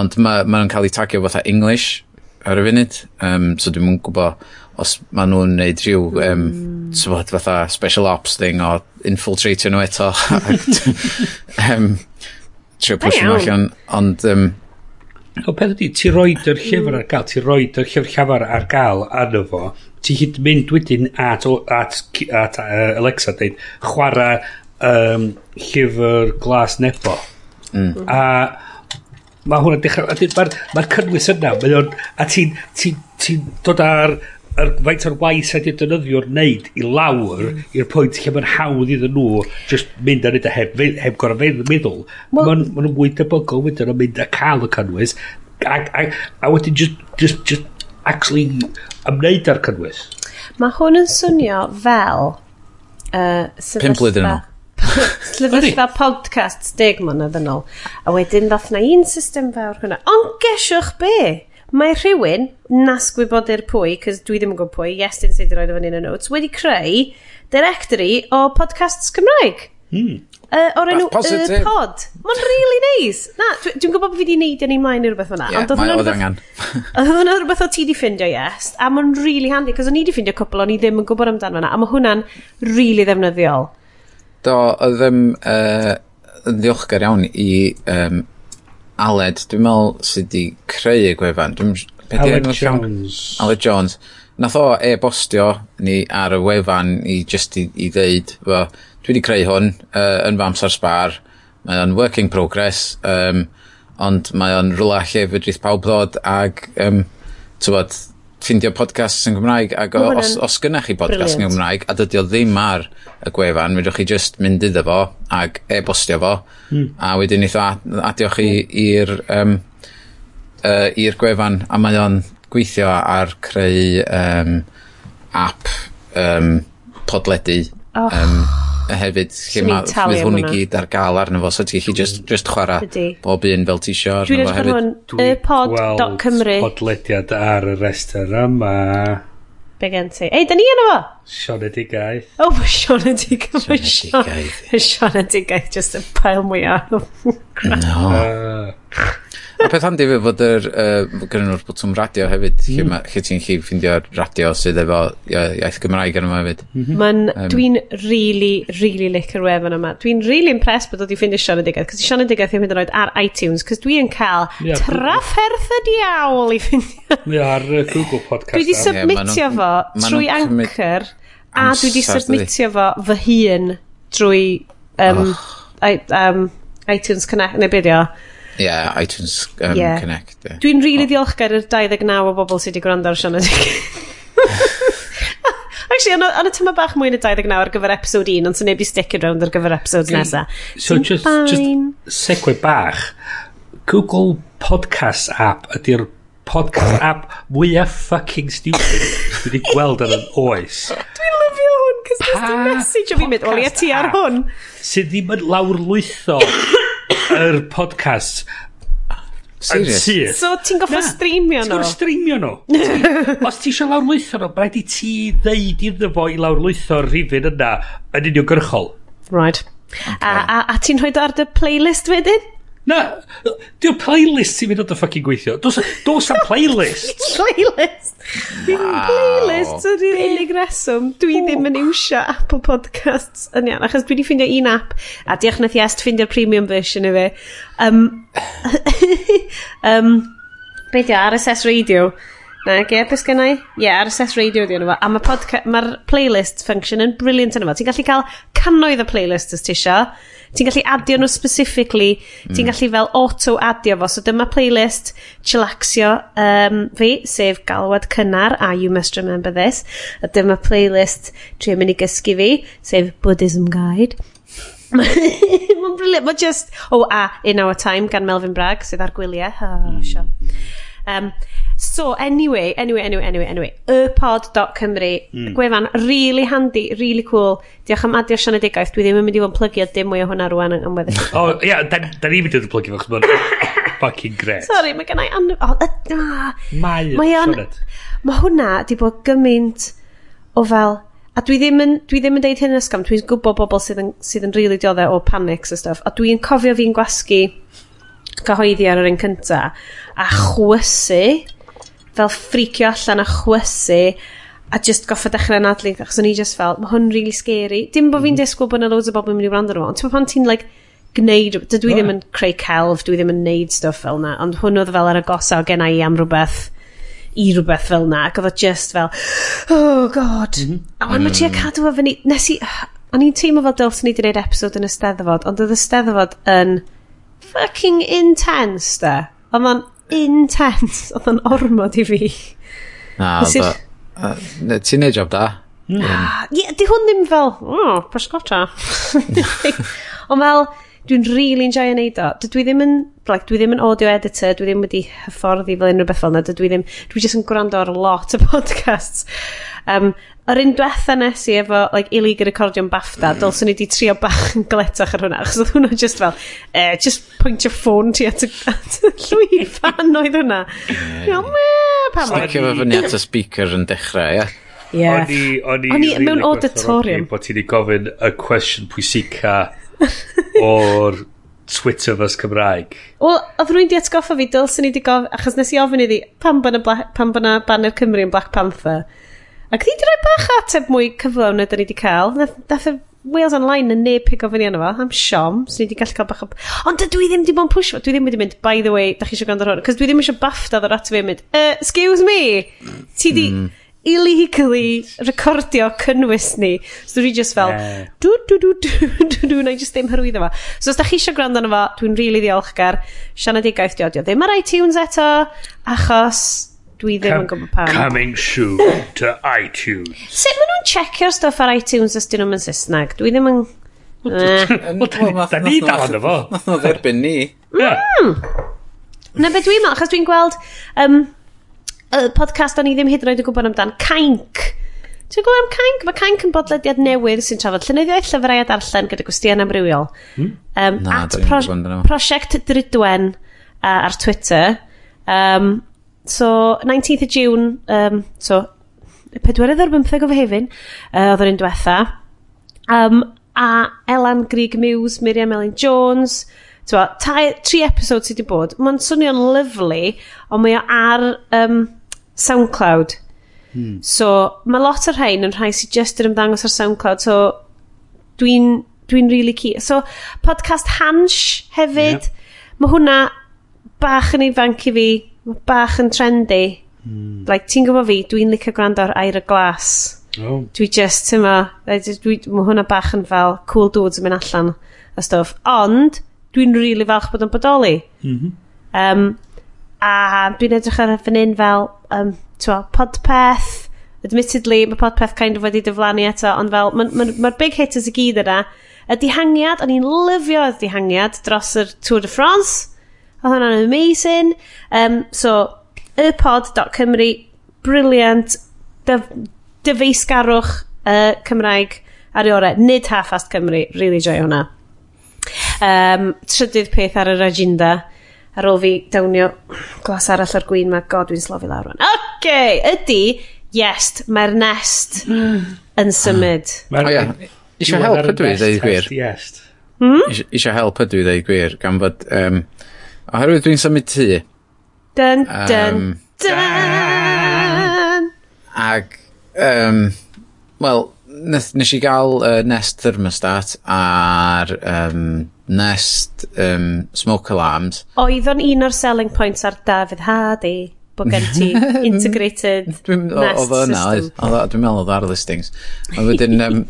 Ond mae nhw'n ma cael ei tagio fatha English ar y funud, um, so dwi'n mwyn gwybod os maen nhw'n neud rhyw um, mm. fatha special ops thing o infiltratio nhw eto um, trio pwysio nhw allan ond um, o peth ydy ti roed yr hmm. llyfr ar gael ti roed yr llyfr llafar ar gael arno fo ti hyd mynd wedyn at, at, at, at uh, Alexa dweud chwarae um, llyfr glas nebo mm. a mae hwnna'n dechrau mae'r ma, ma cynnwys yna mae o'n a ti'n ti, ti dod ar er, faint o'r waith sydd ydy defnyddio'r neud i lawr mm. i'r pwynt lle mae'n hawdd iddyn nhw just mynd ar nid a heb, heb gorau meddwl. Well, mae'n ma mwy debygol wedyn o'n mynd a cael y cynnwys a, a, a wedyn just, just, just actually ymwneud â'r cynnwys. Mae hwn yn swnio fel uh, Pimp blwyddyn yma. Slyfyllfa podcast deg mlynedd yn ôl. A wedyn ddoth na un system fawr hwnna. Ond gesiwch be? mae rhywun, nas gwybodir pwy, cys dwi ddim yn gwybod pwy, Iestyn sydd wedi rhoi fyny yn y notes, wedi creu directory o podcasts Cymraeg. Hmm. Uh, o'r enw uh, pod. Mae'n really nice. Na, dwi'n dwi gwybod bod fi wedi neud yn ei mlaen i rhywbeth fyna. Yeah, mae oedd angen. Oedd hwnna rhywbeth o ti di ffindio, yes. A mae'n really handy, cos o'n i di ffindio cwpl o'n i ddim yn gwybod amdano fyna. A mae hwnna'n really ddefnyddiol. Do, oedd ddim uh, yn ddiolchgar iawn i um, Aled, dwi'n meddwl sydd wedi creu y gwefan. Dwi'n Aled Jones. Aled Jones. Nath o e-bostio ni ar y wefan i just i, i ddeud, well, dwi wedi creu hwn uh, yn fy amser sbar, mae o'n work in progress, um, ond mae o'n rhywle lle fydrith pawb ddod ag, um, tywod, ffindio podcasts yn Gymraeg ac o, os, os gynnach chi podcast yn Gymraeg a dydy o ddim ar y gwefan fedrwch chi just mynd iddo fo ac e-bostio fo mm. a wedyn eitha adio chi i'r um, uh, i'r gwefan a mae o'n gweithio ar creu um, app um, podledu oh. um, hefyd lle ma, fydd hwn i gyd ar gael arno fo. So ti'n chi just, mm. just chwarae bob un fel ti isio arno fo hefyd. dwi'n gweld Cymru. podlediad ar y rester yma. Be gen ti? Ei da ni yna fo! Sionedigaeth. O oh, mae Sionedigaeth. mae Sionedigaeth just y pael mwyaf no. Uh. A peth handi fe fod yr, uh, gyda nhw'r bwtwm radio hefyd, mm. lle, ma, lle ti'n chi ffindio'r radio sydd efo iaith Gymraeg yn yma hefyd. Mm -hmm. Man, um, dwi'n really, really licio'r wefan yma. Dwi'n really impressed bod wedi ffindio Sian y Digaeth, cos Sian y Digaeth ddim yn oed ar iTunes, cos dwi'n cael yeah, trafferth y diawl i ffindio. Ie, yeah, ar uh, Google Podcast. Dwi wedi submitio yeah, fo trwy Anchor, a dwi wedi submitio fo fy hun drwy um, oh. I, um, iTunes Connect, neu beth Ie, yeah, iTunes um, yeah. Connect. Yeah. Dwi'n rili really oh. ddiolchgar i'r 29 o bobl sydd wedi gwrando ar Sianed Actually, ond y tyma bach mwy na 29 ar gyfer episode 1, ond sy'n neb nebu sticking round ar gyfer episodes okay. nesaf. So, just, fine. just segwe bach. Google Podcast app ydy'r podcast app mwyaf fucking stupid dwi wedi gweld yn yn oes. Dwi'n lyfio hwn, cos nes di message o fi mynd, olia ti ar hwn. Sydd ddim yn lawr lwytho yr podcast Serious? Syth. So ti'n goffa streamio nhw? Ti'n goffa streamio nhw. Os ti eisiau lawrlwytho nhw, rhaid i ti ddeud iddo fo i lawrlwytho'r rhifin yna yn uniongyrchol. Right. Okay. A, a, a ti'n rhoi ar dy playlist wedyn? Na, diw'r playlist sy'n mynd o dy ffucking gweithio. Dos, dos am playlist. playlist. Dim playlist ydy'r unig reswm. Dwi ddim yn iwsio Apple Podcasts yn iawn, achos dwi wedi ffeindio un app, a diolch na thiast ffeindio premium version i fi. Um, um, be di o, RSS Radio? Na, ge, beth gennau? Ie, yeah, RSS Radio di yno fo. A mae'r ma playlist function yn brilliant yno fo. Ti'n gallu cael cannoedd o playlist os ti isio. Ti'n gallu adio nhw specifically, mm. ti'n gallu fel auto adio fo. So dyma playlist chillaxio um, fi, sef galwad cynnar a you must remember this. A dyma playlist trio mynd i gysgu fi, sef Buddhism Guide. Mae'n briliant, mae just... O, oh, a In Our Time gan Melvin Bragg, sydd ar gwyliau. Oh, sure. Um, So, anyway, anyway, anyway, anyway, anyway, ypod.cymru, mm. gwefan, really handy, really cool. Diolch am adio sianedigaeth, dwi ddim yn mynd i fod yn plygio dim mwy o hwnna rwan yn weddill. o, oh, ia, yeah, da ni'n mynd i'n plygio fo, chos mae'n fucking great. Sorry, mae gennau an... Oh, uh, mae, mae, an... mae hwnna di bod gymaint o fel... A dwi ddim yn, dwi ddim yn deud hyn yn ysgam, dwi'n gwybod bobl sydd yn, sydd yn rili really dioddau o panics a stuff, a dwi'n cofio fi'n gwasgu cyhoeddi ar yr un cynta a chwysu fel ffricio allan a chwysu a just goffa dechrau anadlu achos o'n i just fel mae hwn really scary. Dim bod fi'n mhm. disgwyl bod yna loads o bobl yn mynd i wrando ar ond ti'n pan ti'n like gwneud dydw i ddim yn creu celf dwi ddim yn neud stuff fel na ond hwn oedd fel ar y gosa o gen i am rhywbeth i rhywbeth fel na ac oedd o just fel oh god. Mhm. A wan mae ti a mm. cadw o fyny. Nes i o'n i'n teimlo fel dylsyn ni wedi gwneud episod yn y steddfod ond oedd y steddfod yn fucking intense da ond ma'n intense. Oedd yn ormod i fi. Na, oedd Ti'n neud job da? Mm. Ie, di hwn ddim fel, oh, pysgota. Ond fel, Dwi'n really enjoy yn neud o. Dwi ddim yn, like, dwi ddim yn audio editor, dwi ddim wedi hyfforddi fel unrhyw beth fel yna, dwi ddim, dwi jyst yn gwrando ar lot o podcasts. Um, yr un diwetha nes i efo like, ilig y recordio'n BAFTA, mm. dylswn i wedi trio bach yn gletach ar hwnna, achos oedd hwnna just fel, eh, just point your phone ti at y llwy fan oedd hwnna. Ie, me, pa. Sticio fo fyny at y speaker yn dechrau, ie. Ie. O'n i, o'n i, O'n i rili mewn auditorium. Bod ti wedi gofyn y cwestiwn pwysica o'r Twitter fys Cymraeg. Wel, oedd rwy'n di atgoffa fi, dylsyn ni di gof... Achos nes i ofyn iddi, pam bod yna Banner Cymru yn Black Panther? Ac di di roi bach ateb mwy cyflawn na da ni di cael. Nath y Wales Online yn neb pig ofyn i yna fo. Am siom, so ni di gallu cael bach o... Ond dwi ddim di bod yn push fo. Dwi ddim wedi mynd, by the way, da chi eisiau gwrando hwn. Cos dwi ddim eisiau bafta ddod ato fi yn mynd, uh, excuse me, ti di... Mm illegally recordio cynnwys ni. So dwi just fel, yeah. dw, dw, dw, dw, dw, dw, na i just ddim hyrwyddo fo. So os da chi eisiau gwrando arno fo, dwi'n rili really ddiolchgar. Sianadigaeth diodio ddim ar iTunes eto, achos dwi ddim yn gwybod pam. Coming soon to iTunes. Sut maen nhw'n checio'r stuff ar iTunes os dyn nhw'n Saesneg? Dwi ddim yn... Eh. Da ni dal o fo. Nath nhw dderbyn ni. Hmm. Na beth dwi'n meddwl, achos dwi'n gweld... Um, y podcast o'n i ddim hyd yn oed yn gwybod amdan, Cainc. Ti'n gwybod am Cainc? Mae Cainc yn bodlediad newydd sy'n trafod llunyddiaeth llyfrau a darllen gyda gwestiwn amrywiol. Hmm? Um, Na, at pro Prosiect Drydwen uh, ar Twitter. Um, so, 19th of June, um, so, 45 o fehefin, uh, oedd yr un diwetha. Um, a Elan Grieg Mews, Miriam Elin Jones, Twa, tri episod sydd wedi bod. Mae'n swnio'n lyflu, ond mae o ar um, SoundCloud. Hmm. So, mae lot o'r rhain yn rhai sy'n just yn ymddangos ar SoundCloud. So, dwi'n dwi really key. So, podcast Hansh hefyd. Yeah. Mae hwnna bach yn ifanc i fi. Mae bach yn trendy. Mm. Like, ti'n gwybod fi, dwi'n licio gwrando ar air y glas. Oh. Dwi just, ti'n ma, mae hwnna bach yn fel cool dudes yn mynd allan a stuff. Ond, dwi'n really falch bod yn bodoli. Mm -hmm. um, A dwi'n edrych ar fan hyn fel, um, twa, podpeth. Admittedly, mae podpeth kind of wedi dyflannu eto, ond fel, mae'r ma, ma, ma big hitters y gyd yna. Y dihangiad, o'n i'n lyfio y dihangiad dros y Tour de France. Oedd hwnna'n amazing. Um, so, ypod.cymru, briliant, dyf, dyfeisgarwch uh, Cymraeg ar ei orau. Nid half-ast Cymru, really joy hwnna. Um, trydydd peth ar yr agenda ar ôl fi dawnio glas arall ar gwyn mae god dwi'n slofi lawr rwan ok ydy yes mae'r nest yn symud? O ia. Eisiau help ydw i ddeud gwir? Eisiau hmm? help ydw i ddeud gwir gan fod um, oherwydd dwi'n symud tŷ. Dun dun um, dun! ag um, wel nes, nes i gael uh, Nest Thermostat a'r um, Nest um, Smoke Alarms. Oeddwn un o'r selling points ar David Hardy bod gen ti integrated Nest system. Oedd dwi'n meddwl oedd ar listings. A wedyn, um,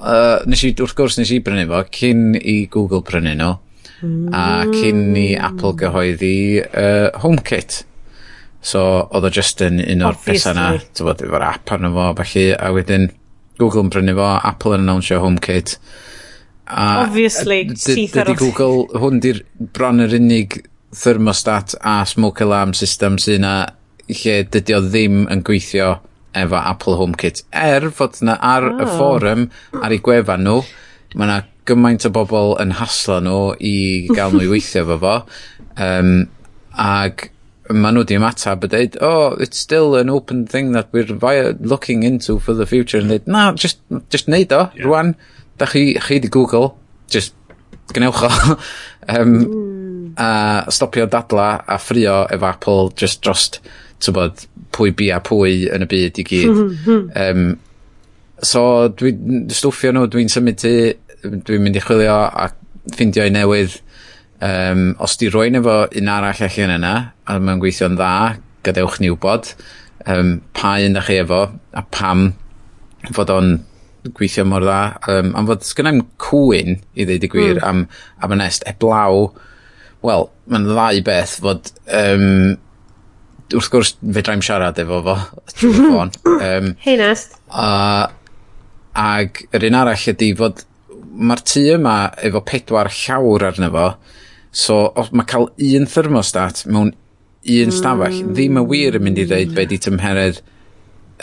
uh, nes i, wrth gwrs nes i brynu fo cyn i Google brynu nhw. Mm. A cyn i mm. Apple gyhoeddi uh, HomeKit. So, oedd o just yn un o'r pethau yna, ti'n bod, efo'r app arno fo, felly, a wedyn, Google yn brynu fo, Apple yn announsio HomeKit. A Obviously, syth ar Google, hwn di'r bron yr unig thermostat a smoke alarm system sy'n na lle dydy o ddim yn gweithio efo Apple HomeKit. Er fod na ar oh. y fforwm, ar ei gwefan nhw, mae yna gymaint o bobl yn haslo nhw i gael nhw i weithio efo fo. Um, ag ma' nhw 'di ymatab a dweud, oh it's still an open thing that we're via, looking into for the future. And dweud, na just, just neud o yeah. rwan, da chi chi 'di Google just gwnewch o. Um, mm. a stopio dadla a ffrio efo Apple just drost ti'n bod, pwy bi a pwy yn y byd i gyd. Um, so dwi'n stwffio nhw, dwi'n symud ti, dwi'n mynd i chwilio a ffindio i newydd um, os di rwy'n efo un arall allan yna a mae'n gweithio'n dda gadewch ni wybod um, pa un da chi efo a pam fod o'n gweithio mor dda. Um, am fod sgynnau'n cwyn i ddeud y gwir mm. am, am y nest. Eblaw wel mae'n ddau beth fod um, wrth gwrs fedrai'm siarad efo fo. Trwy'r ffôn um, hei nest. a, ag yr un arall ydy fod mae'r tŷ yma efo pedwar llawr arno fo So, os mae cael un thermostat mewn un stafell, mm. ddim y wir yn mynd i ddeud be di tymheredd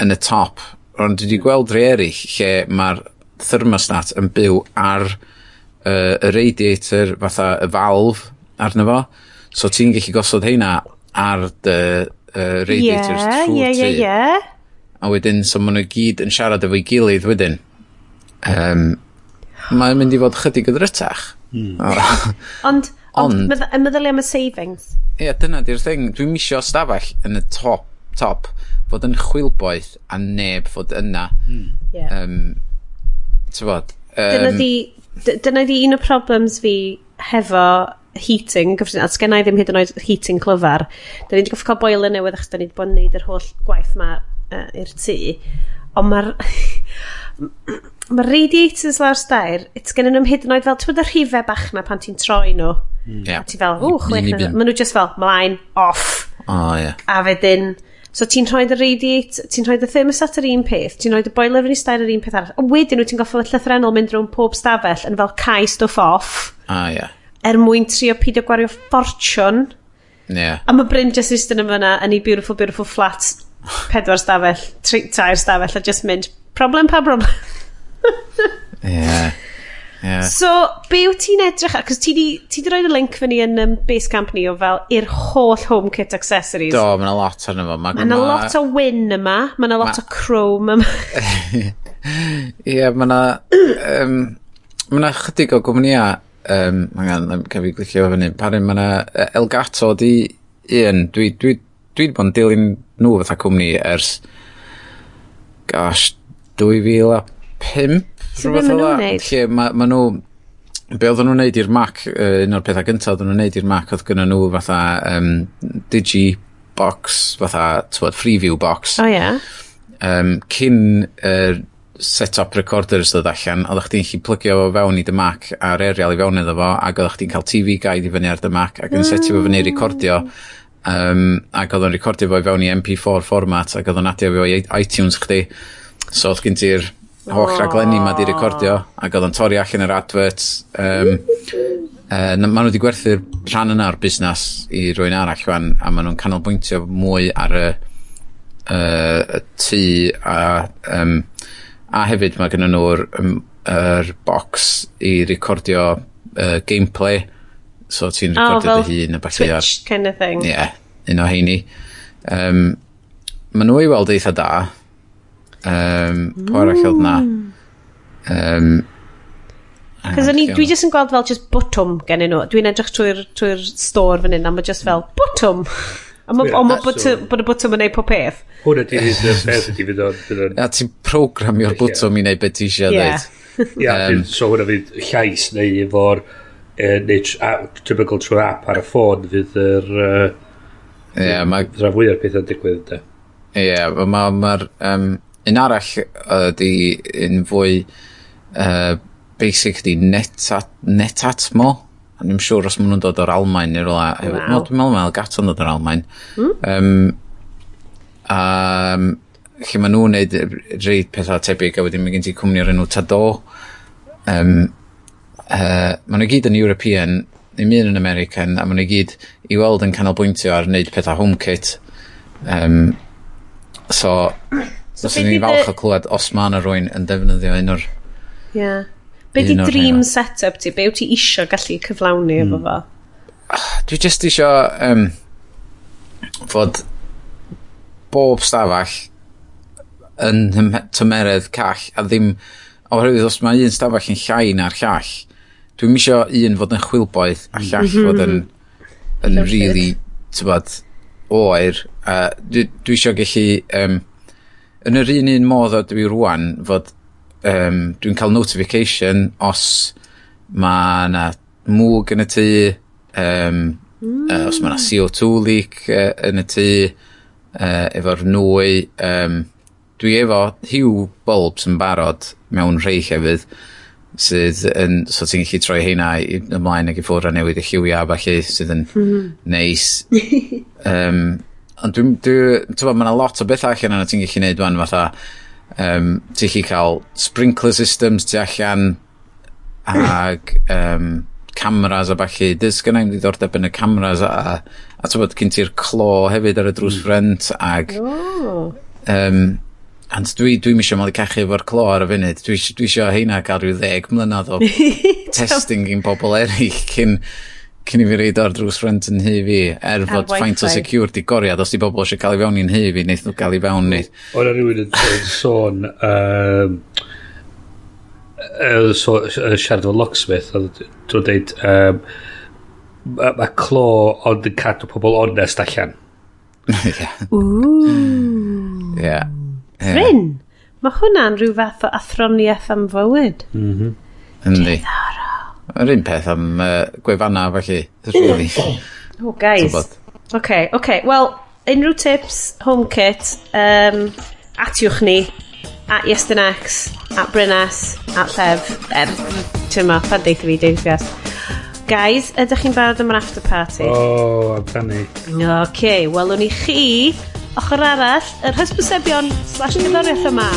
yn y top. Ond dwi wedi gweld rei eraill lle mae'r thermostat yn byw ar uh, y radiator, fatha y falf arno fo. So ti'n gallu gosod heina ar dy uh, radiators yeah, trwy'r yeah, yeah, yeah. A wedyn, so maen nhw gyd yn siarad efo'i gilydd wedyn. Um, mae'n mynd i fod chydig hmm. o ddrytach. Mm. Ond Ond... Ond medd meddylia am y savings. Ie, yeah, dyna 'di'r thing. Dwi'n misio stafell yn y top, top fod yn chwilboeth a neb fod yna. Mm. Yeah. Um, Tybod? Um, dyna di, dyna di un o problems fi hefo heating, gyffredin, a sgennau ddim hyd yn oed heating clyfar. Da ni wedi goffi cael boiler newydd achos da ni wedi bod yn neud yr holl gwaith ma uh, i'r tŷ. Ond mae'r... mae radiators lawr stair, it's gen nhw'n hyd yn oed fel, ti'n bod y rhifau bach na pan ti'n troi nhw. Mm. Yeah. A ti fel, ww, chwech. Maen nhw just fel, mlaen, off. Oh, yeah. A fedyn, so ti'n rhoi y radiator, ti'n rhoi y thermostat yr un peth, ti'n rhoi y boiler yn ei stair yr un peth arall. A wedyn nhw ti'n goffo llythrenol mynd rhwng pob stafell yn fel cae stwff off. Ah, oh, yeah. Er mwyn trio pidio gwario ffortiwn. Yeah. A mae Bryn just eistedd yn fyna yn ei beautiful, beautiful flat, pedwar stafell, tri, tair stafell, a just mynd, problem pa problem. Yeah. Yeah. So, be wyt ti'n edrych ar? Cos ti wedi rhoi y link fyny yn um, Basecamp ni o fel i'r holl home kit accessories. Do, mae'n lot arno fo. Mae'n ma... a lot o win yma. Mae'n a lot o chrome yma. Ie, yeah, mae'n. Um, mae'n a chydig o gwmnïa. Um, mae'n cael fi glicio fyny. Parin, mae'n a Elgato di un. Dwi, dwi, dwi wedi bod yn dilyn nhw fatha cwmni ers... Gosh, 2000 a pimp rhywbeth fel neud? Lle mae ma nhw... Be oedden nhw'n neud i'r Mac, uh, un o'r pethau gyntaf oedden nhw'n neud i'r Mac, oedd gyda nhw fatha um, digi box, fatha, twyd, freeview box. O, oh, ie. Yeah. Um, cyn uh, set-up recorders ddod allan, oeddech chdi'n chi plygio fo fewn i dy Mac a'r aerial i fewn iddo fo, ac oeddech chdi'n cael TV guide i fyny ar dy Mac, ac yn setio fo fyny recordio, um, ac oedd o'n recordio fo i fewn i MP4 format, ac oedd o'n adio fo i iTunes chdi, so oedd gen ti'r holl raglenni ma di recordio ac oedd o'n torri allan yr adverts um, uh, maen nhw wedi gwerthu'r rhan yna o'r busnes i rwy'n arall wan a maen nhw'n canolbwyntio mwy ar y, uh, y tŷ a um, a hefyd mae gen nhw'r um, er box i recordio uh, gameplay. So ti'n ah, recordio oh, dy hun a beth Twitch kind of thing. Yeah, un o heini. Um, ma nhw i weld eitha da. Um, po arall oedd na? Um, Cos o'n i, dwi jyst yn gweld fel just botwm gen nhw. Dwi'n edrych trwy'r trwy, store fan hyn, a mae just fel botwm. A mae bod y botwm yn neud pob peth. Hwn ydy fydd y peth ydy fydd o'n... A ti'n programio'r botwm i wneud beth ti eisiau yeah. dweud. Ia, um, so hwnna fydd llais neu efo'r... Neu typical trwy app ar y ffôn fydd yr... Ie, mae... fydd Rhan o'r pethau'n digwydd, ynddo. Ie, yeah, mae'r... Ma, ma, um, un arall ydy un fwy uh, basic ydy netat, netatmo. A ni'n siŵr os maen nhw'n dod o'r Almain neu rola. Wow. No, dwi'n meddwl mae'r gato'n dod o'r Almain. Mm. Um, um, lle maen nhw'n neud reid pethau tebyg a wedyn mae gen ti cwmni o'r enw Tado. Um, uh, maen nhw gyd yn European, ddim un yn American, a maen nhw gyd i weld yn canolbwyntio ar wneud pethau HomeKit. Um, so, Fyswn i'n falch o clywed os ma' yna rwy'n yn defnyddio un o'r... Ie. Be di dream setup ti? Be wyt ti isio gallu cyflawni mm. efo hmm. fo? Ah, dwi just isio um, fod bob stafell yn tymeredd call a ddim oherwydd os mae un stafell yn llai na'r llall dwi'n isio un fod yn chwilboedd a llall mm -hmm. fod yn yn really tybod oer a dwi, dwi isio gallu um, yn yr un un modd o dwi rwan fod um, dwi'n cael notification os mae yna mwg yn y tŷ um, mm. uh, os mae yna CO2 leak uh, yn y tŷ uh, efo'r nwy um, dwi efo hiw bulbs yn barod mewn rhai hefyd sydd yn, so ti'n gallu troi heina ymlaen ag i ffwrdd a newid y lliwiau a falle sydd yn mm -hmm. neis um, ond dwi'n, dwi, dwi ma' 'na lot o betha allan yna ti'n gallu neud 'wan fatha um, ti 'llu cael sprinkler systems tu allan ag um, cameras a ballu. dys gynnau'n ddiddordeb yn y cameras a a a bod cyn ti'r clo hefyd ar y drws hmm. ffrent ag... O! ...yym ond dwi dwi'm isio malu cachu efo'r clo ar y funud dwi dwi isio heina ga'l rhyw ddeg mlynedd o testing gin bobol eraill cyn cyn i fi reid o'r drws rent yn hy fi, er fod faint o security goriad, os di bobl eisiau cael ei fewn i'n hy fi, neith nhw cael ei fewn ni. O'n e rhywun yn sôn, um, uh, so, uh, siarad o locksmith, oedd e- dwi'n dweud, um, mae ma clo ond yn cadw pobl onest allan. Ie. Ooh. Yeah. yeah. Ryn, mae hwnna'n rhyw fath o athroniaeth am fywyd. Mm -hmm. Yndi. Diddorol. Yr un peth am uh, gwefanna felly. Really. oh, guys. Oce, OK. oce. Wel, unrhyw tips, HomeKit, um, atiwch ni, at Yesternax, at Brynas, at Llef, er, ti'n ma, pan deitha fi, Dave Gass. Guys, ydych chi'n barod am yr after party? O, oh, amdani. Oce, okay, welwn i chi, ochr arall, yr hysbysebion slash gydoriaeth yma.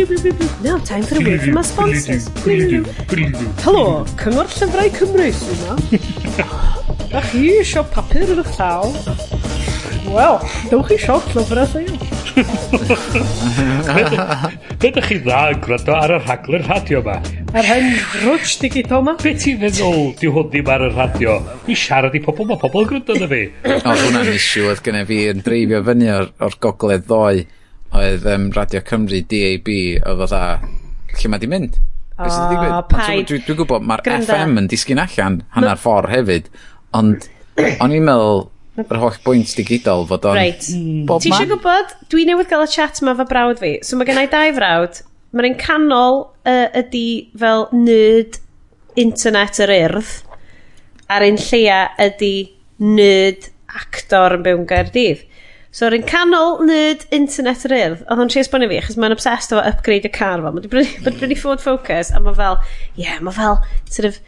Now time for a word from our sponsors. Helo, Cyngor Llyfrau Cymru sy'n yma. Da chi eisiau papur yn eich llaw? Wel, dewch chi siop llyfrau lleol. Be ydych chi dda yn gwrando ar y rhaglen radio yma? Ar hyn rwch digidol yma? Be ti'n meddwl di hwn ddim ar y radio? I siarad i pobl, mae pobl yn gwrando na fi. o, hwnna'n isiw oedd gennym fi yn dreifio fyny o'r, or gogledd ddoe oedd um, Radio Cymru DAB oedd o dda lle mae di mynd. O, oh, paid. Dwi'n dwi gwybod mae'r FM yn disgyn allan hanner ffordd hefyd, ond o'n i'n meddwl yr holl bwynt digidol fod o'n right. bob mm. Ti eisiau gwybod, dwi newydd gael y chat yma fy brawd fi. So mae gennau dau frawd. Mae'r un canol uh, ydy fel nerd internet yr urdd. A'r un lleia ydy nerd actor yn byw'n Gaerdydd. So, yr un canol nerd internet yr urdd, oedd o'n tri esbonio fi, achos mae'n obsessed efo upgrade y car fo. Mae'n brynu, brynu Ford Focus, a mae fel, ie, yeah, mae fel, sort of,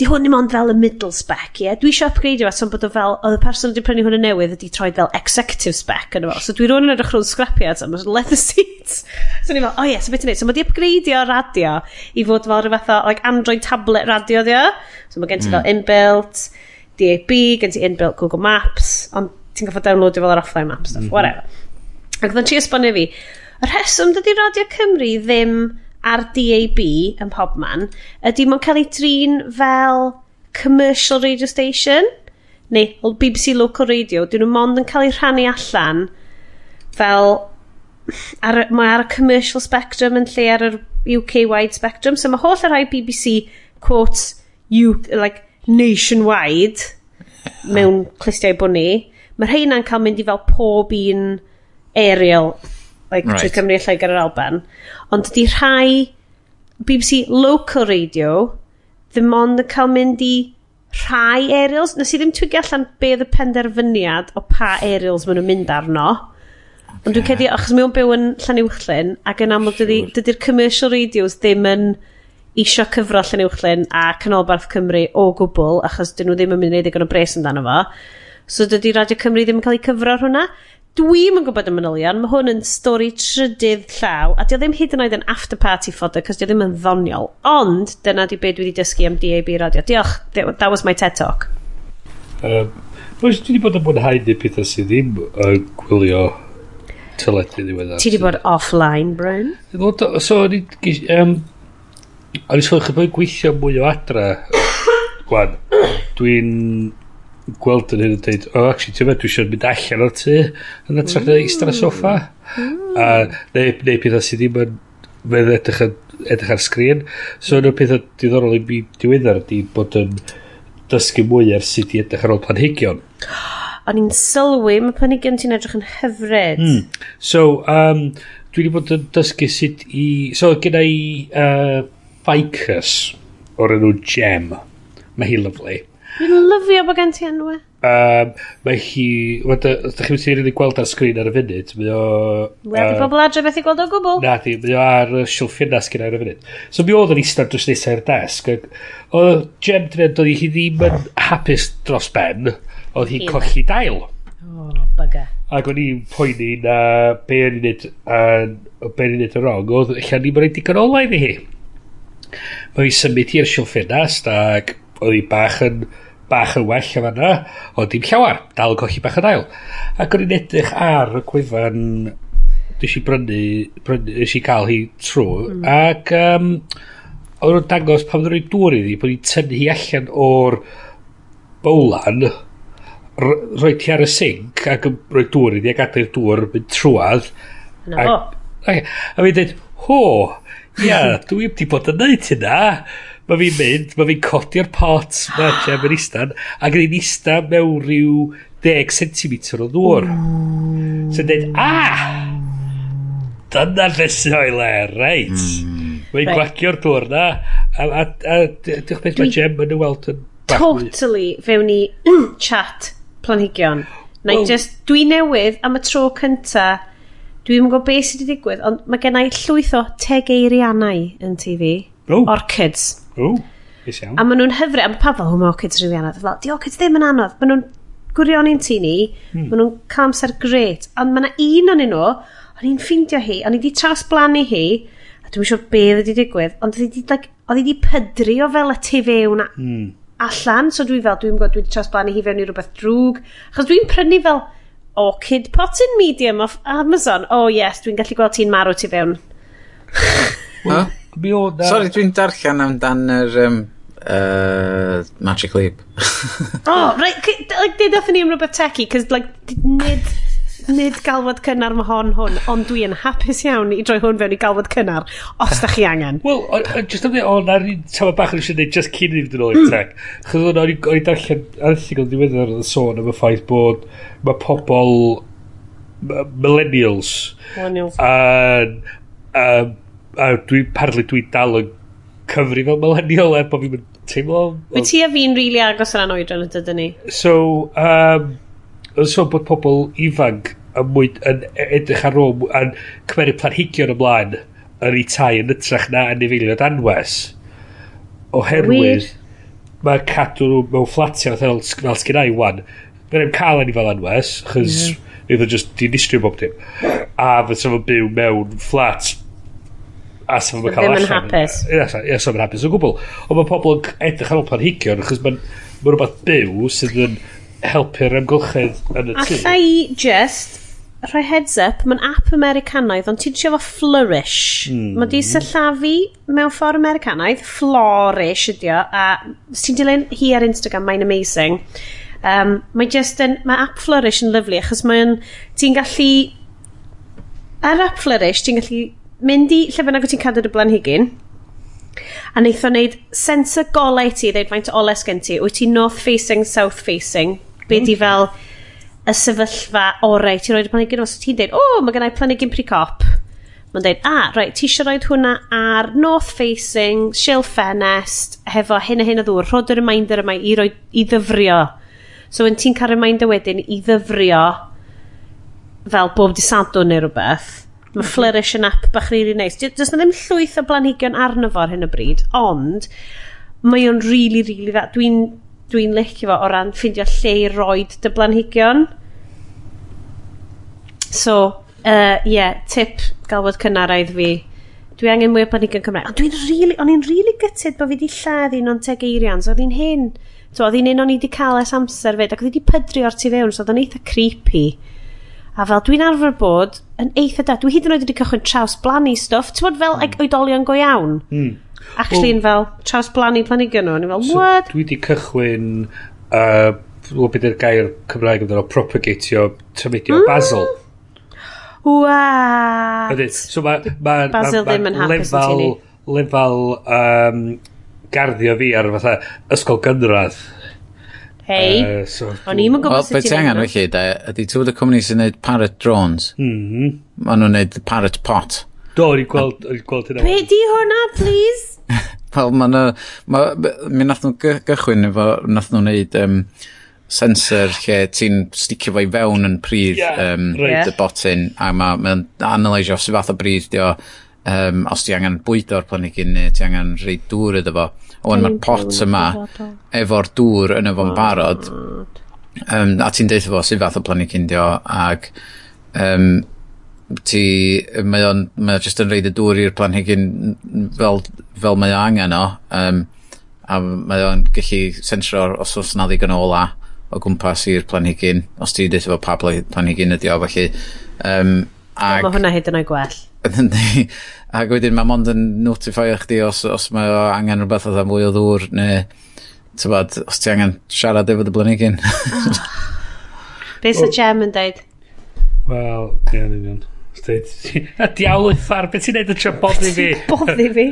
di hwn ddim ond fel y middle spec, ie? Yeah? Dwi eisiau upgrade at son bod o fel, oedd y person wedi prynu hwn yn newydd wedi troed fel executive spec yn efo. So dwi rwy'n yn edrych rhwng scrapiad, a mae'n leather seats. So ni'n fel, o oh, ie, yeah, so beth i'n neud? So mae di upgradeio radio i fod fel rhyw fath o, like, Android tablet radio, dio. So mae gen ti mm. fel hmm. inbuilt, DAB, gen ti inbuilt Google Maps, ond ti'n goffod downloadio fel yr offline map stuff, mm -hmm. whatever. Ac oedd yn tri esbonio fi, y rheswm dydy Radio Cymru ddim ar DAB yn pobman, ydy mae'n cael ei drin fel commercial radio station, neu BBC Local Radio, dyn nhw mond yn cael ei rhannu allan fel ar, mae ar y commercial spectrum yn lle ar yr UK-wide spectrum, so mae holl yr rhai BBC quotes you, like nationwide mewn clistiau bwni Mae rheina'n cael mynd i fel pob un aerial, like, right. trwy Cymru a Lloegr yr Alban. Ond ydy rhai BBC Local Radio ddim ond yn cael mynd i rhai aerials. Nes i ddim twygio allan be oedd y penderfyniad o pa aerials maen nhw'n mynd arno. Ond dwi'n cedi, achos mi o'n byw yn Llanuwchlyn, ac yn amlwg dydy'r commercial radios ddim yn isio cyfro Llanuwchlyn a Canolbarth Cymru o gwbl, achos dyn nhw ddim yn mynd i wneud o bres amdano fo. So dydy Radio Cymru ddim yn cael ei cyfro ar hwnna. Dwi'm yn gwybod y manylion, mae hwn yn stori trydydd llaw, a dio ddim hyd yn oed yn after party fodder, cos dio ddim yn ddoniol. Ond, dyna di beth dwi wedi dysgu am DAB radio. Diolch, that was my TED Talk. Um, Oes, dwi wedi bod yn mwynhau neu pethau sydd ddim yn gwylio teledu ddiweddar. Ti wedi bod offline, Brian? So, o'n um, O'n i'n sôn chi'n gweithio mwy o adra. Gwan, dwi'n gweld yn hyn yn dweud, o, oh, actually, ti'n meddwl, dwi eisiau mynd allan o'r tu, yn ytrach na mm. eistedd ar y soffa. Mm. A, neu, neu pethau sydd ddim yn fedd edrych, edrych ar sgrin. So, yna pethau diddorol i mi diweddar di bod yn dysgu mwy ar sut i edrych ar ôl planhigion. O'n i'n sylwi, mae planhigion ti'n edrych yn hyfryd. Mm. So, um, dwi wedi bod yn dysgu sut i... So, gyda i uh, ficus o'r enw gem. Mae hi lyflu. Dwi'n lyfio bod gen ti enwau. Um, mae hi... Ydych chi'n mynd i'n gweld ar sgrin ar y funud? Mae o... Wedi uh, pobl adre beth i gweld o gwbl. Na di, mae o ar silff yna sgrin ar y funud. So mi oedd yn eistedd drws nesaf i'r desg. O Jem Dred, oedd hi ddim yn hapus dros ben. Oedd hi'n colli dail. O, byga. Ac o'n i'n poeni na be o'n yn unid yn unid yn rong. Oedd allan ni'n mynd digon olau i hi. Mae hi symud i'r silff ac oedd hi bach yn bach yn well yn fanna, ond dim llawer, dal yn colli bach yn ail. Ac o'n i'n edrych ar y gwefan nes i brynu, brynu nes i cael hi trwy, mm. ac um, o'n nhw'n dangos pan fydden nhw'n dŵr iddi, bod ni'n tynnu hi allan o'r bowlan, rhoi ti ar y sink ac yn rhoi dŵr iddi ac adael dŵr mynd trwad. No. Ac, a, a fi'n dweud, ho, ia, dwi wedi bod yn neud hynna. Mae fi'n mynd, mae fi'n codi'r pot ma Jem yn istan, ac yn ista mewn rhyw 10 cm o ddŵr. So dweud, ah! Dyna fesu o'i le, reit. Mm. Mae'n right. gwagio'r dŵr na, a, a, a diolch beth mae Jem yn y weld yn Totally fewn i chat planhigion. Na well, just, dwi newydd am y tro cynta, dwi'n gwybod beth sydd wedi digwydd, ond mae gennau llwyth o tegeiriannau yn TV. Oh. Orchids. O, is iawn. A maen nhw'n hyfryd, a mae pa fel hwma orchids rili anodd. Fel, di orchids ddim yn anodd. Maen nhw'n gwirioni'n tu ni, hmm. maen nhw'n cael amser gret. Ond mae yna un o'n nhw, o'n i'n ffeindio hi, o'n i wedi trasblannu hi, a dwi'n siŵr beth wedi digwydd, ond oedd hi like, wedi pydru o fel y tu fewn a, hmm. allan, so dwi fel, dwi'n gwybod, dwi wedi trasblannu hi fewn i rhywbeth drwg, achos dwi'n prynu fel orchid potting medium off Amazon. Oh yes, dwi'n gallu gweld ti'n marw tu fewn. Huh? Mi o na... Sorry, dwi'n darllen amdan yr um, uh, Magic Leap. oh, right, like, dyd oethon ni am rhywbeth techy, cos, like, nid, nid galwad cynnar mae hon hwn, ond dwi yn hapus iawn i droi hwn fewn i galwad cynnar, os da chi angen. Wel, just am dweud, o, na'r un tama bach yn eisiau gwneud just cyn i fynd yn ôl i'r tech. Chos o'n i'n darllen arthigol diweddar yn sôn am y ffaith bod mae pobl millennials millennials uh, um, a dwi parlu dwi dal yn cyfri fel millennial er bod fi'n teimlo... Mae ti a fi'n rili really agos ar anoedron yn dydyn ni. So, um, so bod pobl ifanc yn, mwy, yn e-, edrych ar ôl yn cymeru planhigion ymlaen yn ei tai yn ytrach na yn ei anwes oherwydd mae'r cadw nhw mewn fflatiau fel, fel sgynna i wan mae'n cael enni fel anwes chys mm. -hmm. just di dinistrio bob dim a fydd fo'n byw mewn fflat a sef so cael allan. hapus. Ia, ia sef yn hapus o gwbl. Ond mae pobl yn edrych ar ôl planhigion, achos mae'n ma rhywbeth byw sydd yn helpu'r amgylchedd yn y tŷ. Alla i just rhoi heads up, mae'n app Americanaidd, ond ti'n siarad efo Flourish. Mm. Mae di syllafu mewn ffordd Americanaidd, Flourish ydi o, a os ti'n dilyn hi ar Instagram, mae'n amazing. Um, mae just yn, mae app Flourish yn lyflu, achos mae'n, ti'n gallu, ar app Flourish, ti'n gallu mynd i lle fyna ti'n cadw dy blanhigyn, a wnaeth o wneud sensor golau ti, ddeud faint o oles gen ti, wyt ti north facing, south facing, be di mm. fel y sefyllfa orau, ti'n rhoi'r planigyn os ti'n deud, o, oh, mae gennau planigyn precop. Mae'n deud, a, ah, right, ti eisiau rhoi hwnna ar north facing, shell ffenest, hefo hyn a hyn o ddŵr, rhod y reminder yma i, roi, i ddyfrio. So, yn ti'n cael reminder wedyn i ddyfrio fel bob disadwn neu rhywbeth, Mae Flourish yn app bach rili really neis. Nice. Does na ddim llwyth o blanhigion arno fo ar hyn o bryd, ond mae o'n rili, really, rili really dda. Dwi'n dwi, dwi licio fo o ran ffindio lle i roed dy blanhigion. So, ie, uh, yeah, tip galwad cynaraidd fi. Dwi angen mwy o blanhigion Cymraeg. Ond dwi'n really, o'n i'n really gytid bod fi wedi lladd un o'n teg eirian, so oedd hi'n hyn. So, oedd hi'n un o'n i wedi cael es amser fyd, ac oedd hi wedi pydru o'r tu fewn, so oedd o'n eitha creepy. A fel dwi'n arfer bod yn eitha da, dwi hyd yn oed wedi cychwyn traws blannu stuff, ti'n bod fel mm. like, oedolion go iawn. Mm. Actually, well, yn fel traws blannu planigion nhw, i fel, so what? Dwi wedi cychwyn, uh, o beth yw'r gair Cymraeg amdano, propagatio tymedio mm. basil. What? Ydy, so mae ma, ma, ma, ddim yn ma lefel, lefel um, garddio fi ar fatha ysgol gynradd Hei, uh, so, o'n i'm i'n gwybod sut ti'n angen felly, de, ydy ti'n bod y cwmni sy'n neud parrot drones? Mm. Maen nhw'n neud parrot pot. Do, o'n i'n gweld, o'n i'n gweld hynna. Be di hwnna, please? Wel, maen nhw, ma, mi nath nhw gychwyn efo, nath nhw neud um, sensor lle ti'n sticio fo i fewn yn pridd yeah, um, right. y botyn, a mae'n ma analysio sy'n fath o bridd di o, um, os ti angen bwydo'r planigyn neu ti angen rhoi dŵr iddo fo. Ond mae'r pot yma efo'r dŵr yn efo'n barod. Um, a ti'n deitha fo sy'n fath o planigyn dio ac um, ti, mae o'n mae o just yn reid y dŵr i'r planhigyn fel, fel mae o angen o um, a mae o'n gallu sensro os oes na ddigon o ola o gwmpas i'r planhigyn os ti dweud efo pa planhigyn ydi o felly um, Ag, mae hwnna hyd yn oed gwell. Yndi. Ac wedyn mae mond yn notifio chdi os, os mae o angen rhywbeth oedd mwy o ddŵr neu tybod, os ti angen siarad efo dy blanigyn. Be sy'n Gem yn dweud? Wel, ie, yn union. A diawlith ar beth ti'n neud y trio boddi fi. Boddi fi.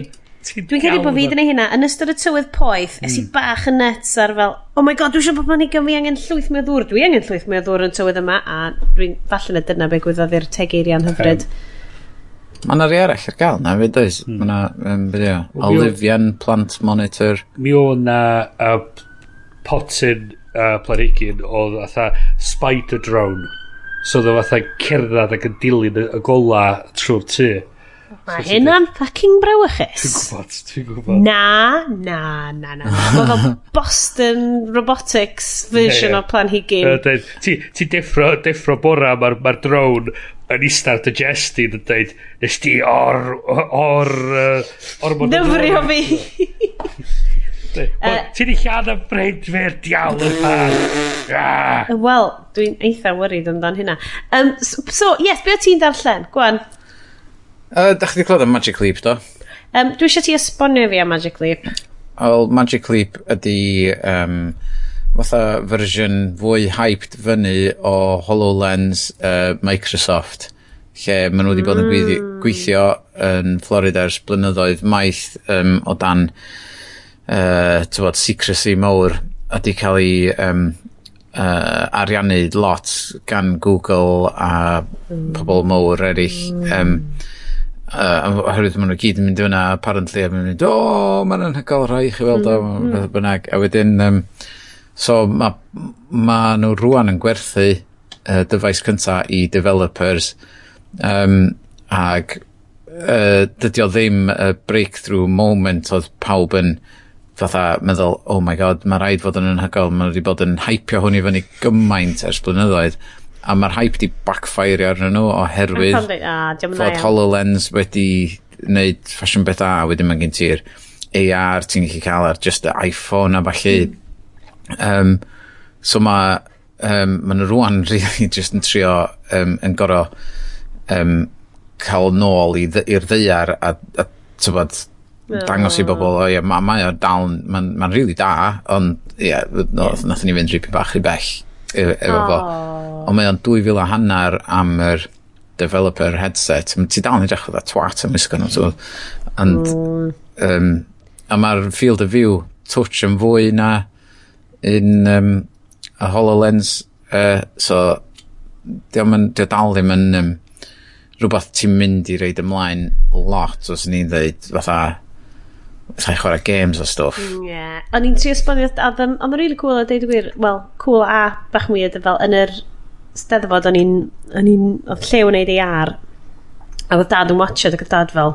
Dwi'n credu bod fi wedi gwneud hynna yn ystod y tywydd poeth mm. es i mm. bach yn nuts ar fel oh my god dwi'n siŵr bod ma'n i fi angen llwyth mwy o ddŵr dwi angen llwyth mwy o ddŵr yn tywydd yma a dwi'n falle na dyna be gwyddoedd i'r tegeirian hyfryd um, Mae yna rhai arall ar gael na, fe does? Mm. Mae yna, um, beth yw, Olivian Plant Monitor. Mi o na uh, potyn uh, planigyn oedd fatha spider drone. So oedd fatha cerdded ac yn dilyn y gola trwy'r tŷ. Mae hynna'n fucking brawychus. Dwi'n gwybod, dwi'n gwybod. Na, na, na, na. Mae fel Boston Robotics version yeah, yeah. o Planhigyn. Uh, ti, ti deffro, deffro bora mae'r ma drone yn istar digestyn yn dweud, nes ti o'r... o'r... o'r... Dyfrio fi! Ti'n eich y bryd fe'r diawl yn fan. Ah. Wel, dwi'n eitha worried amdan hynna. Um, so, yes, beth ti'n darllen? Gwan. Uh, da chi wedi clywed am Magic Leap, do? Um, dwi eisiau ti esbonio fi am Magic Leap. Wel, Magic Leap ydy um, fatha fersiwn fwy hyped fyny o HoloLens uh, Microsoft lle maen nhw wedi bod yn gweithio, mm. gweithio yn Florida ers blynyddoedd maith um, o dan uh, tywod, secrecy mawr a di cael ei um, uh, ariannu lot gan Google a mm. pobl mawr eraill um, uh, oherwydd maen nhw gyd yn mynd i fyna, apparently, a maen nhw'n mynd, o, oh, maen nhw'n hygol rhai chi weld o, mm, mm. bynnag. A wedyn, um, so mae ma nhw rwan yn gwerthu uh, dyfais cyntaf i developers, um, ag uh, dydy o ddim y breakthrough moment oedd pawb yn fatha meddwl, oh my god, mae rhaid fod yn anhygol, mae wedi bod yn hypio hwn i fyny gymaint ers blynyddoedd a mae'r hype di backfire arnyn nhw oherwydd ah, fod HoloLens wedi wneud ffasiwn beth a wedyn mae gen ti'r AR ti'n gallu cael ar just y iPhone a falle um, so mae um, maen nhw rwan really just yn trio um, yn goro um, cael nôl i'r ddeiar a, a tybod dangos i bobl, o ie, mae ma o dal, mae'n ma, really da, ond ie, yeah, no, nath ni fynd rhywbeth bach i bell contact efo, efo oh. fo. Ond mae o'n 2000 a hanner am yr developer headset. Ti dal yn edrych oedd a twat am ysgol nhw. Mm. And, um, a mae'r field of view touch yn fwy na un um, a HoloLens. Uh, so, diolch di dal ddim yn um, rhywbeth ti'n mynd i reid ymlaen lot, os ni'n dweud, fatha, sa'n chwarae games o stwff. Ie. Yeah. O'n i'n trio sbonio, oedd o'n rili really cool a deud y gwir, wel, cool a bach weird, fel yn yr steddfod o'n i'n, o'n i'n, oedd llew yn ei ar, a oedd dad yn watcha, ac oedd dad fel,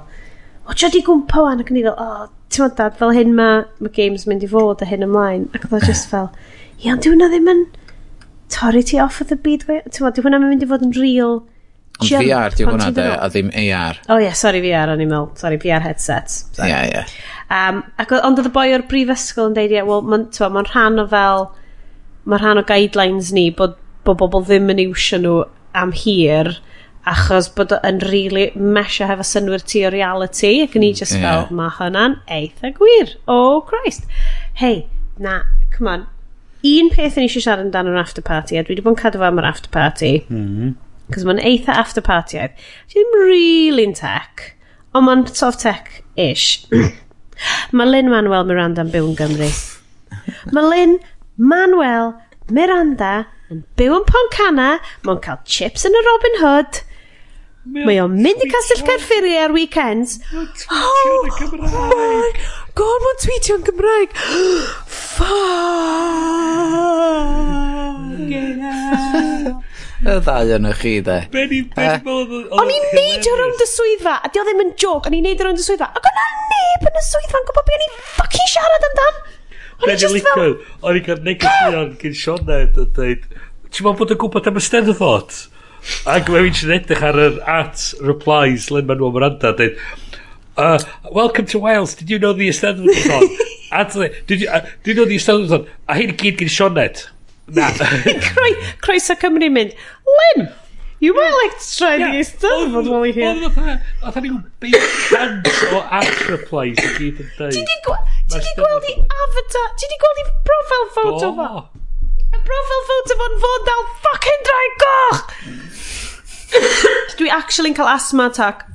o, tio di gwmpa wan, ac o'n i fel, o, ti'n modd dad, fel hyn mae ma games mynd i fod a hyn ymlaen, ac oedd o just fel, ie, ond di hwnna ddim yn torri ti off of the byd, ti'n modd, di hwnna mynd i fod yn real, Ond Jump, VR di hwnna de, a ddim AR. O oh, ie, yeah, sori VR, o'n i'n meddwl, sori VR headset. Ie, ie. Um, ac, ond oedd y boi o'r brifysgol yn deud, ie, wel, mae'n ma rhan o fel, mae'n rhan o guidelines ni bod bod bobl ddim yn iwsio nhw am hir achos bod yn really mesio hefo synwyr ti o reality ac yn i mm, just yeah. fel mae hwnna'n eitha gwir oh Christ hei na come on un peth yn eisiau siarad amdano'r after party a dwi wedi bod yn cadw am yr after party mm -hmm Cos mae'n eitha after partiaidd. Ddim really'n tech, ond mae'n sort of tech-ish. mae Lynn Manuel Miranda'n byw yn Gymru. Mae Lynn Manuel Miranda yn byw yn Poncana, mae'n cael chips yn y Robin Hood, mae o'n mynd i Castell Caerffili ar weekends. Oh, my god, mae'n tweetio'n Gymraeg. Fuck. Y ddau yn chi, de. Be ni, be. Eh? O'n i'n neud neidio rownd y swyddfa, a di o ddim yn joc, o'n i'n neud neidio rownd y swyddfa, ac o'na neb yn y swyddfa yn gwybod be o'n i'n ffocin siarad amdan. O'n i'n just fel... O'n i'n cael negeseuon gyn Siona yn dweud, ti'n ma'n bod yn gwybod am y steddfod? Ac mae fi'n edrych ar yr at replies Len Manuel Miranda, dweud, uh, welcome to Wales, did you know the Eisteddfod was on? did you, uh, did you know the Eisteddfod was on? A hyn i gyd gyn Sioned. Na. Croeso Cymru mynd, Lynn, you might like to try yeah. these stuff ond while you're here. Oedd fatha, oedd hynny'n big hand o Astra Plays i gyd yn dweud. Ti di gweld i avatar, ti di gweld i profile photo fo? Y profile photo fo'n fod dal fucking drai goch! Dwi actually'n cael asthma attack.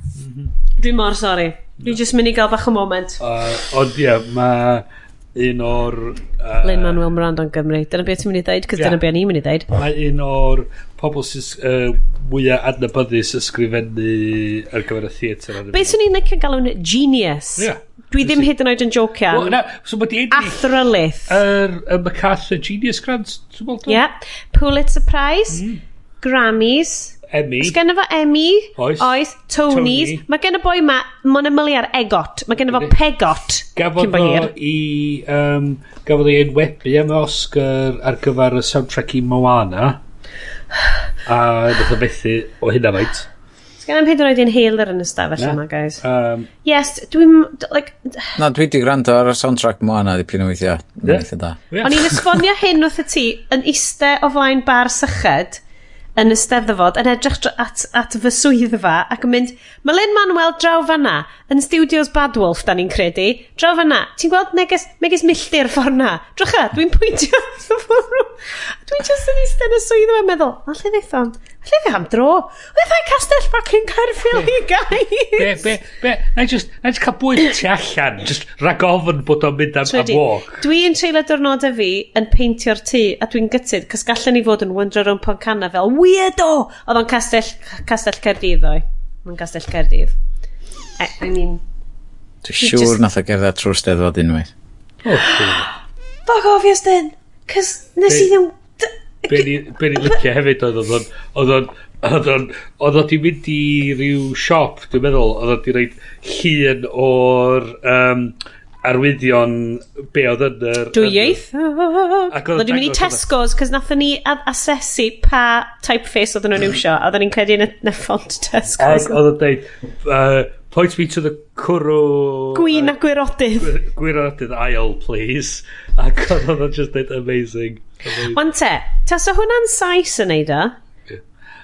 Dwi mor sorry. Dwi just mynd i gael bach o moment. Uh, ond ie, yeah, mae un o'r... Uh, Lynn Manuel Miranda yn Gymru. Dyna beth ti'n mynd i ddeud, cos yeah. dyna beth ni'n mynd i ddeud. Mae un o'r pobl sy'n uh, mwyaf adnabyddus ysgrifennu ar gyfer y theatr. Beth sy'n ni'n necio galw'n genius? Yeah. Dwi ddim hyd yn oed yn jocio. Well, na, so mae di i Athrylith. Yr er, MacArthur Genius Grant, ti'n bod? Ie. Yeah. Pulitzer Prize, mm. Grammys, Emmy. Sgen fo Emmy. Oes. Oes. Tonys. Tony. Mae gen y boi ma, mae'n ymwneud ar egot. Mae gen fo pegot. Gafodd o i, um, gafodd o i enwebu am Oscar ar gyfer y soundtrack i Moana. a nath o bethu o hynna faint. Sgan am hyd yn oed inhaler yn y stafell yma, guys. Um, yes, dwi'n... Like, na, dwi di gwrando ar y soundtrack Moana dipyn o weithiau. Yeah. O'n i'n esbonio hyn wrth y ti yn iste o flaen bar syched yn y steddfod yn edrych at, at fy swyddfa ac yn mynd, mae Lynn Manuel draw fanna yn Studios Bad Wolf, da ni'n credu. Draw fanna. Ti'n gweld neges, neges milltir ffordd na? Drwch e, dwi'n pwyntio. dwi'n just yn eistedd yn y swyddfa yn meddwl, a lle ddeithon? Lle fi am dro? Oedd e'n castell fucking Caerfil i gai. Be, be, be, na i just, na i just cael bwyd ti allan, just rag ofn bod o'n mynd am, am walk. Dwi'n treulio diwrnodau fi yn peintio'r tŷ a dwi'n gytid, cos gallen ni fod yn wyndro rhwng Poncana fel, weirdo! Oedd o'n castell, castell Cerdydd o'i. Mae'n castell Cerdydd. I, e, I mean... Dwi'n siŵr just... nath o gerdded trwy'r steddfod unwaith. Oh, Fuck off, Iestyn! Cos nes i ddim be ni'n licio hefyd oedd oedd oedd oedd oedd oedd oedd mynd i ryw siop dwi'n meddwl oedd oedd wedi reid llun o'r um, arwyddion be oedd yn yr dwy ieith oedd wedi mynd i Tesco's cos nathon ni asesu pa typeface oedd nhw'n mm. iwsio a oedden ni'n credu yn y ffont Tesco's oedd yn dweud Point me to the cwrw... Gwyn a gwirodydd. Gwirodydd aisle, please. Ac oedd o'n just dweud amazing. Wan te, tas o hwnna'n Saes yn neud o,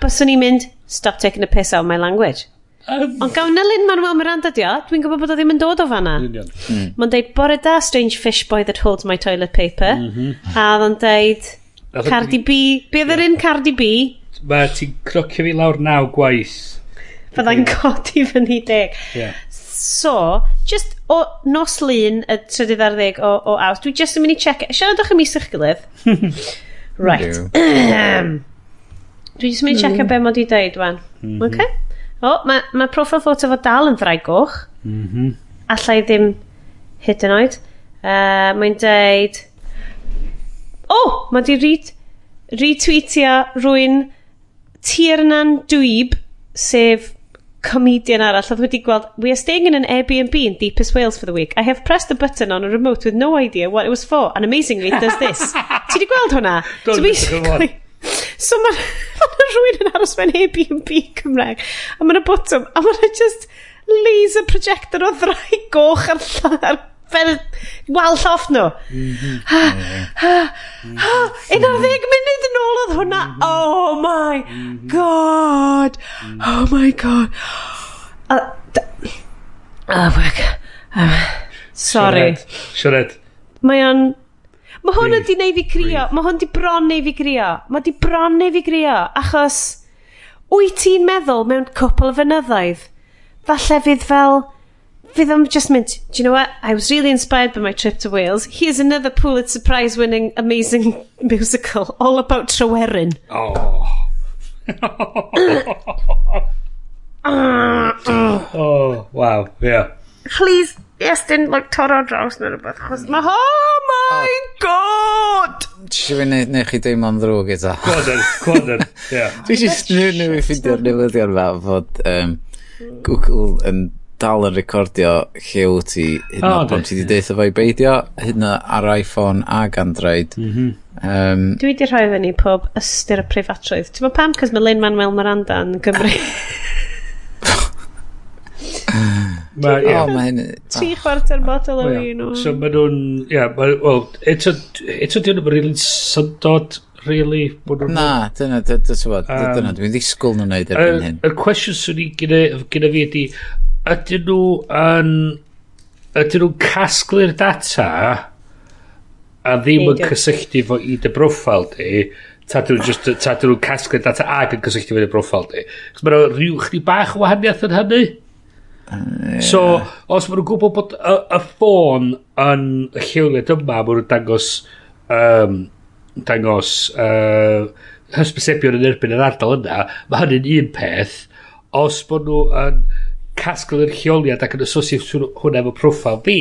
byswn i'n mynd, stop taking a piss out of my language. Um, Ond gawn na Lynn Manuel Miranda di o, dwi'n gwybod bod o ddim yn dod o fanna. Mm. Mae'n deud, bore da, strange fish boy that holds my toilet paper. Mm -hmm. A ddo'n deud, Cardi B, be oedd yr un Cardi B? Mae ti'n crocio fi lawr naw gwaith. Fydda'n codi fy ni deg. Yeah. So, just o nos lun y trydydd ar ddeg o, o aws, dwi just yn mynd i check... Siaradwch ym mis eich gilydd? right. dwi just yn mynd i check mm. be mod i dweud, wan. Mm -hmm. Okay? O, mae ma profile photo fo dal yn ddrau goch. Mm -hmm. Allai ddim hyd yn oed. Uh, mae'n deud... O, oh, mae di read, retweetio rwy'n Tiernan Dwyb, sef comedian arall oedd wedi gweld, we are staying in an Airbnb in deepest Wales for the week. I have pressed the button on a remote with no idea what it was for, and amazingly it does this. Ti wedi gweld hwnna? so basically, so mae ma rhywun yn aros mewn Airbnb Cymraeg a mae'n y botwm, a mae'n just laser projector o ddrau goch ar, ar fel wal off nhw. Ah, ah, ah, un ar ddeg munud yn ôl oedd hwnna. Oh my god. Oh my god. A... Oh my god. Sorry. Siored. Mae o'n... Mae hwn wedi neud fi crio. Mae hwn wedi bron neud fi crio. Mae wedi bron neud fi crio. Achos... Wyt ti'n meddwl mewn cwpl o fynyddoedd? Falle fydd fel fydd o'n just mynd, do you know what, I was really inspired by my trip to Wales. Here's another Pulitzer Prize winning amazing musical all about Tryweryn. Oh. Oh. oh, wow, yeah. Please, yes, dyn, like, toro draws neu rhywbeth, chos mae, oh my oh. god! Ti'n fi neu chi deimlo'n ddrwg eto? Gwadr, gwadr, yeah. Dwi'n just nwy nwy ffeindio'r newyddion fel fod um, Google yn um, dal yn recordio llew ti hyn oh, pan ti wedi deitha fo i beidio hyn ar iPhone ag Android. Mm -hmm. um, Dwi wedi rhoi fyny pob ystyr y preifatrwydd. Ti'n bod pam? Cos mae Lynn Manuel Miranda yn Gymru. Ma, yeah. oh, hyn... Tri chwarter botol o un So mae nhw'n yeah, Wel, eto dyn nhw'n really syndod really bod nhw'n... Na, dyna, dyna, dyna, dyna, dwi'n ddisgwyl nhw'n neud erbyn hyn. Y cwestiwn swn i gyda fi ydi, ydyn nhw yn... Ydyn nhw'n casglu'r data a ddim yn cysylltu fo i dy broffil di, ta dyn nhw'n ta dyn nhw'n casglu'r data ag yn cysylltu fo i dy broffil di. Cos mae'n rhyw chdi bach o wahaniaeth yn hynny. So, os maen nhw'n gwybod bod y, y ffôn yn y lleoliad yma, maen nhw'n dangos, um, dangos uh, hysbysebion yn erbyn yr ardal yna, mae hynny'n un peth. Os maen nhw yn casglu'r lleoliad ac yn asosio hwnna efo profil fi,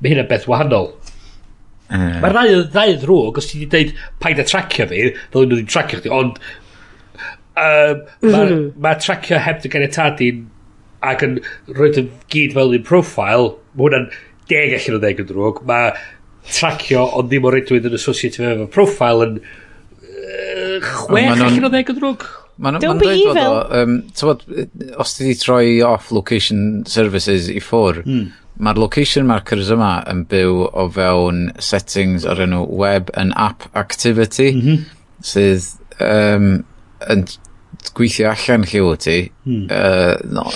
mae hynna beth wahanol. Mm. Mae'r ddau, ddau ddrwg, os ti wedi dweud paid a tracio fi, ddylen nhw wedi tracio chdi, ond um, mae ma tracio heb dy ganiatadu ac yn rhoi dy gyd fel un profil, mae hwnna'n deg allan o ddeg yn drwg, mae tracio ond ddim o redwydd yn associate efo profil yn uh, chwech allan o ddeg yn drwg. Ma'n be dweud fod o, um, tywod, os ti di troi off location services i ffwr, mm. mae'r location markers yma yn byw o fewn settings o'r enw web and app activity, mm -hmm. sydd um, yn gweithio allan lle lliw ti, mm. uh, no,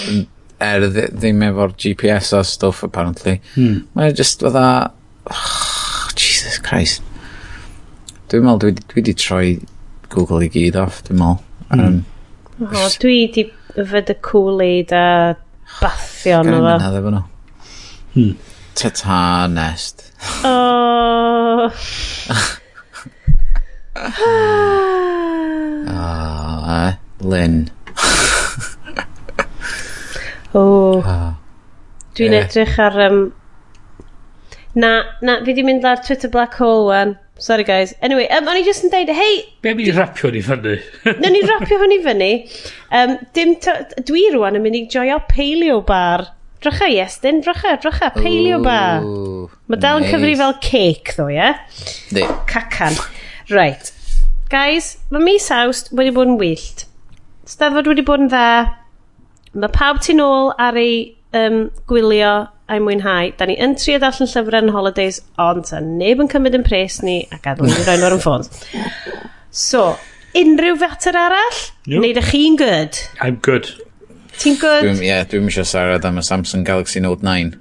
er ddim efo'r GPS a stuff apparently. Mm. Mae'n just fydda, oh, Jesus Christ. Dwi'n meddwl, dwi, dwi di troi Google i gyd off, dwi'n meddwl. Um, mm. oh, dwi di yfed y Kool-Aid a bathio yn efo. Gan yna nhw. Hmm. Ta-ta, nest. O. O, e, Lynn. O. Dwi'n edrych ar... Um, na, na, fi di mynd ar Twitter Black Hole wan. Sorry guys. Anyway, um, o'n i jyst yn deud, hei... Be mi rapio ni fyny? Nw'n ni rapio hwn i fyny. Um, dim dwi rwan yn mynd i joio paleo bar. Drycha Iestyn, drycha, drycha, paleo Ooh, bar. Mae dal nice. cyfri fel cake ddo, ie? Yeah? Di. Cacan. Right. Guys, mae mis awst wedi bod yn wyllt. Steddfod wedi bod yn dda. Mae pawb tu ôl ar ei um, gwylio a'i mwynhau. Da ni yn trio darllen llyfrau yn holidays, ond ta neb yn cymryd yn pres ni a gadw ni roi'n o'r ffôns. So, unrhyw fater arall? Nope. Neud chi'n good? I'm good. Ti'n gwrdd? Ie, yeah, dwi'm eisiau siarad am y Samsung Galaxy Note 9.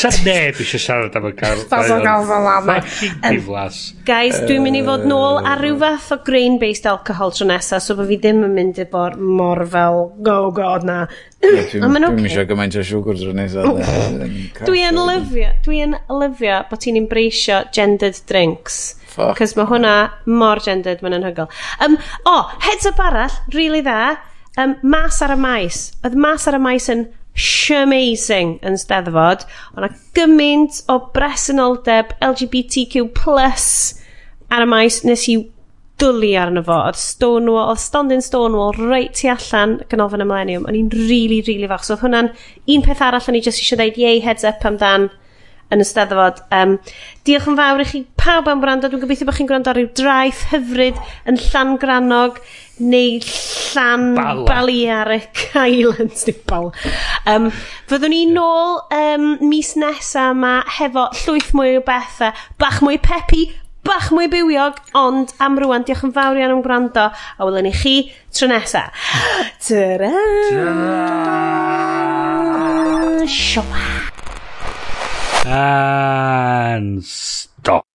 Sa neb eisiau siarad am y gael. Samsung Galaxy Note 9. Guys, dwi'n mynd i fod nôl ar rhyw fath o grain-based alcohol tro nesa, so bod fi ddim yn mynd i bod mor fel, go god na. Dwi'n eisiau gymaint o siwgr tro nesa. Dwi'n lyfio, dwi'n lyfio bod ti'n embraceio gendered drinks. Cos mae hwnna mor gendered, mae'n anhygol. Um, o, oh, heads up arall, really dda um, Mas ar y Maes. Oedd Mas ar y Maes yn amazing yn steddfod. O'na gymaint o bresenoldeb LGBTQ plus ar y maes nes i dwlu arno fo. Oedd Stonewall, oedd Stondin Stonewall reit tu allan ganolfan y millennium. O'n i'n rili, really, rili really fach. So oedd hwnna'n un peth arall o'n i jyst eisiau dweud yay heads up amdan yn y steddfod. Um, diolch yn fawr i chi pawb am wrando. Dwi'n gobeithio bod chi'n gwrando ar ryw draeth hyfryd yn Llangranog neu Llan Bala. Balearic Islands. Neu Bal. Um, fyddwn ni nôl um, mis nesa yma hefo llwyth mwy o bethau. Bach mwy pepi, bach mwy bywiog, ond am rwan, diolch yn fawr iawn am gwrando, a welwn i chi tro nesa. Ta-ra! Ta-ra! And stop.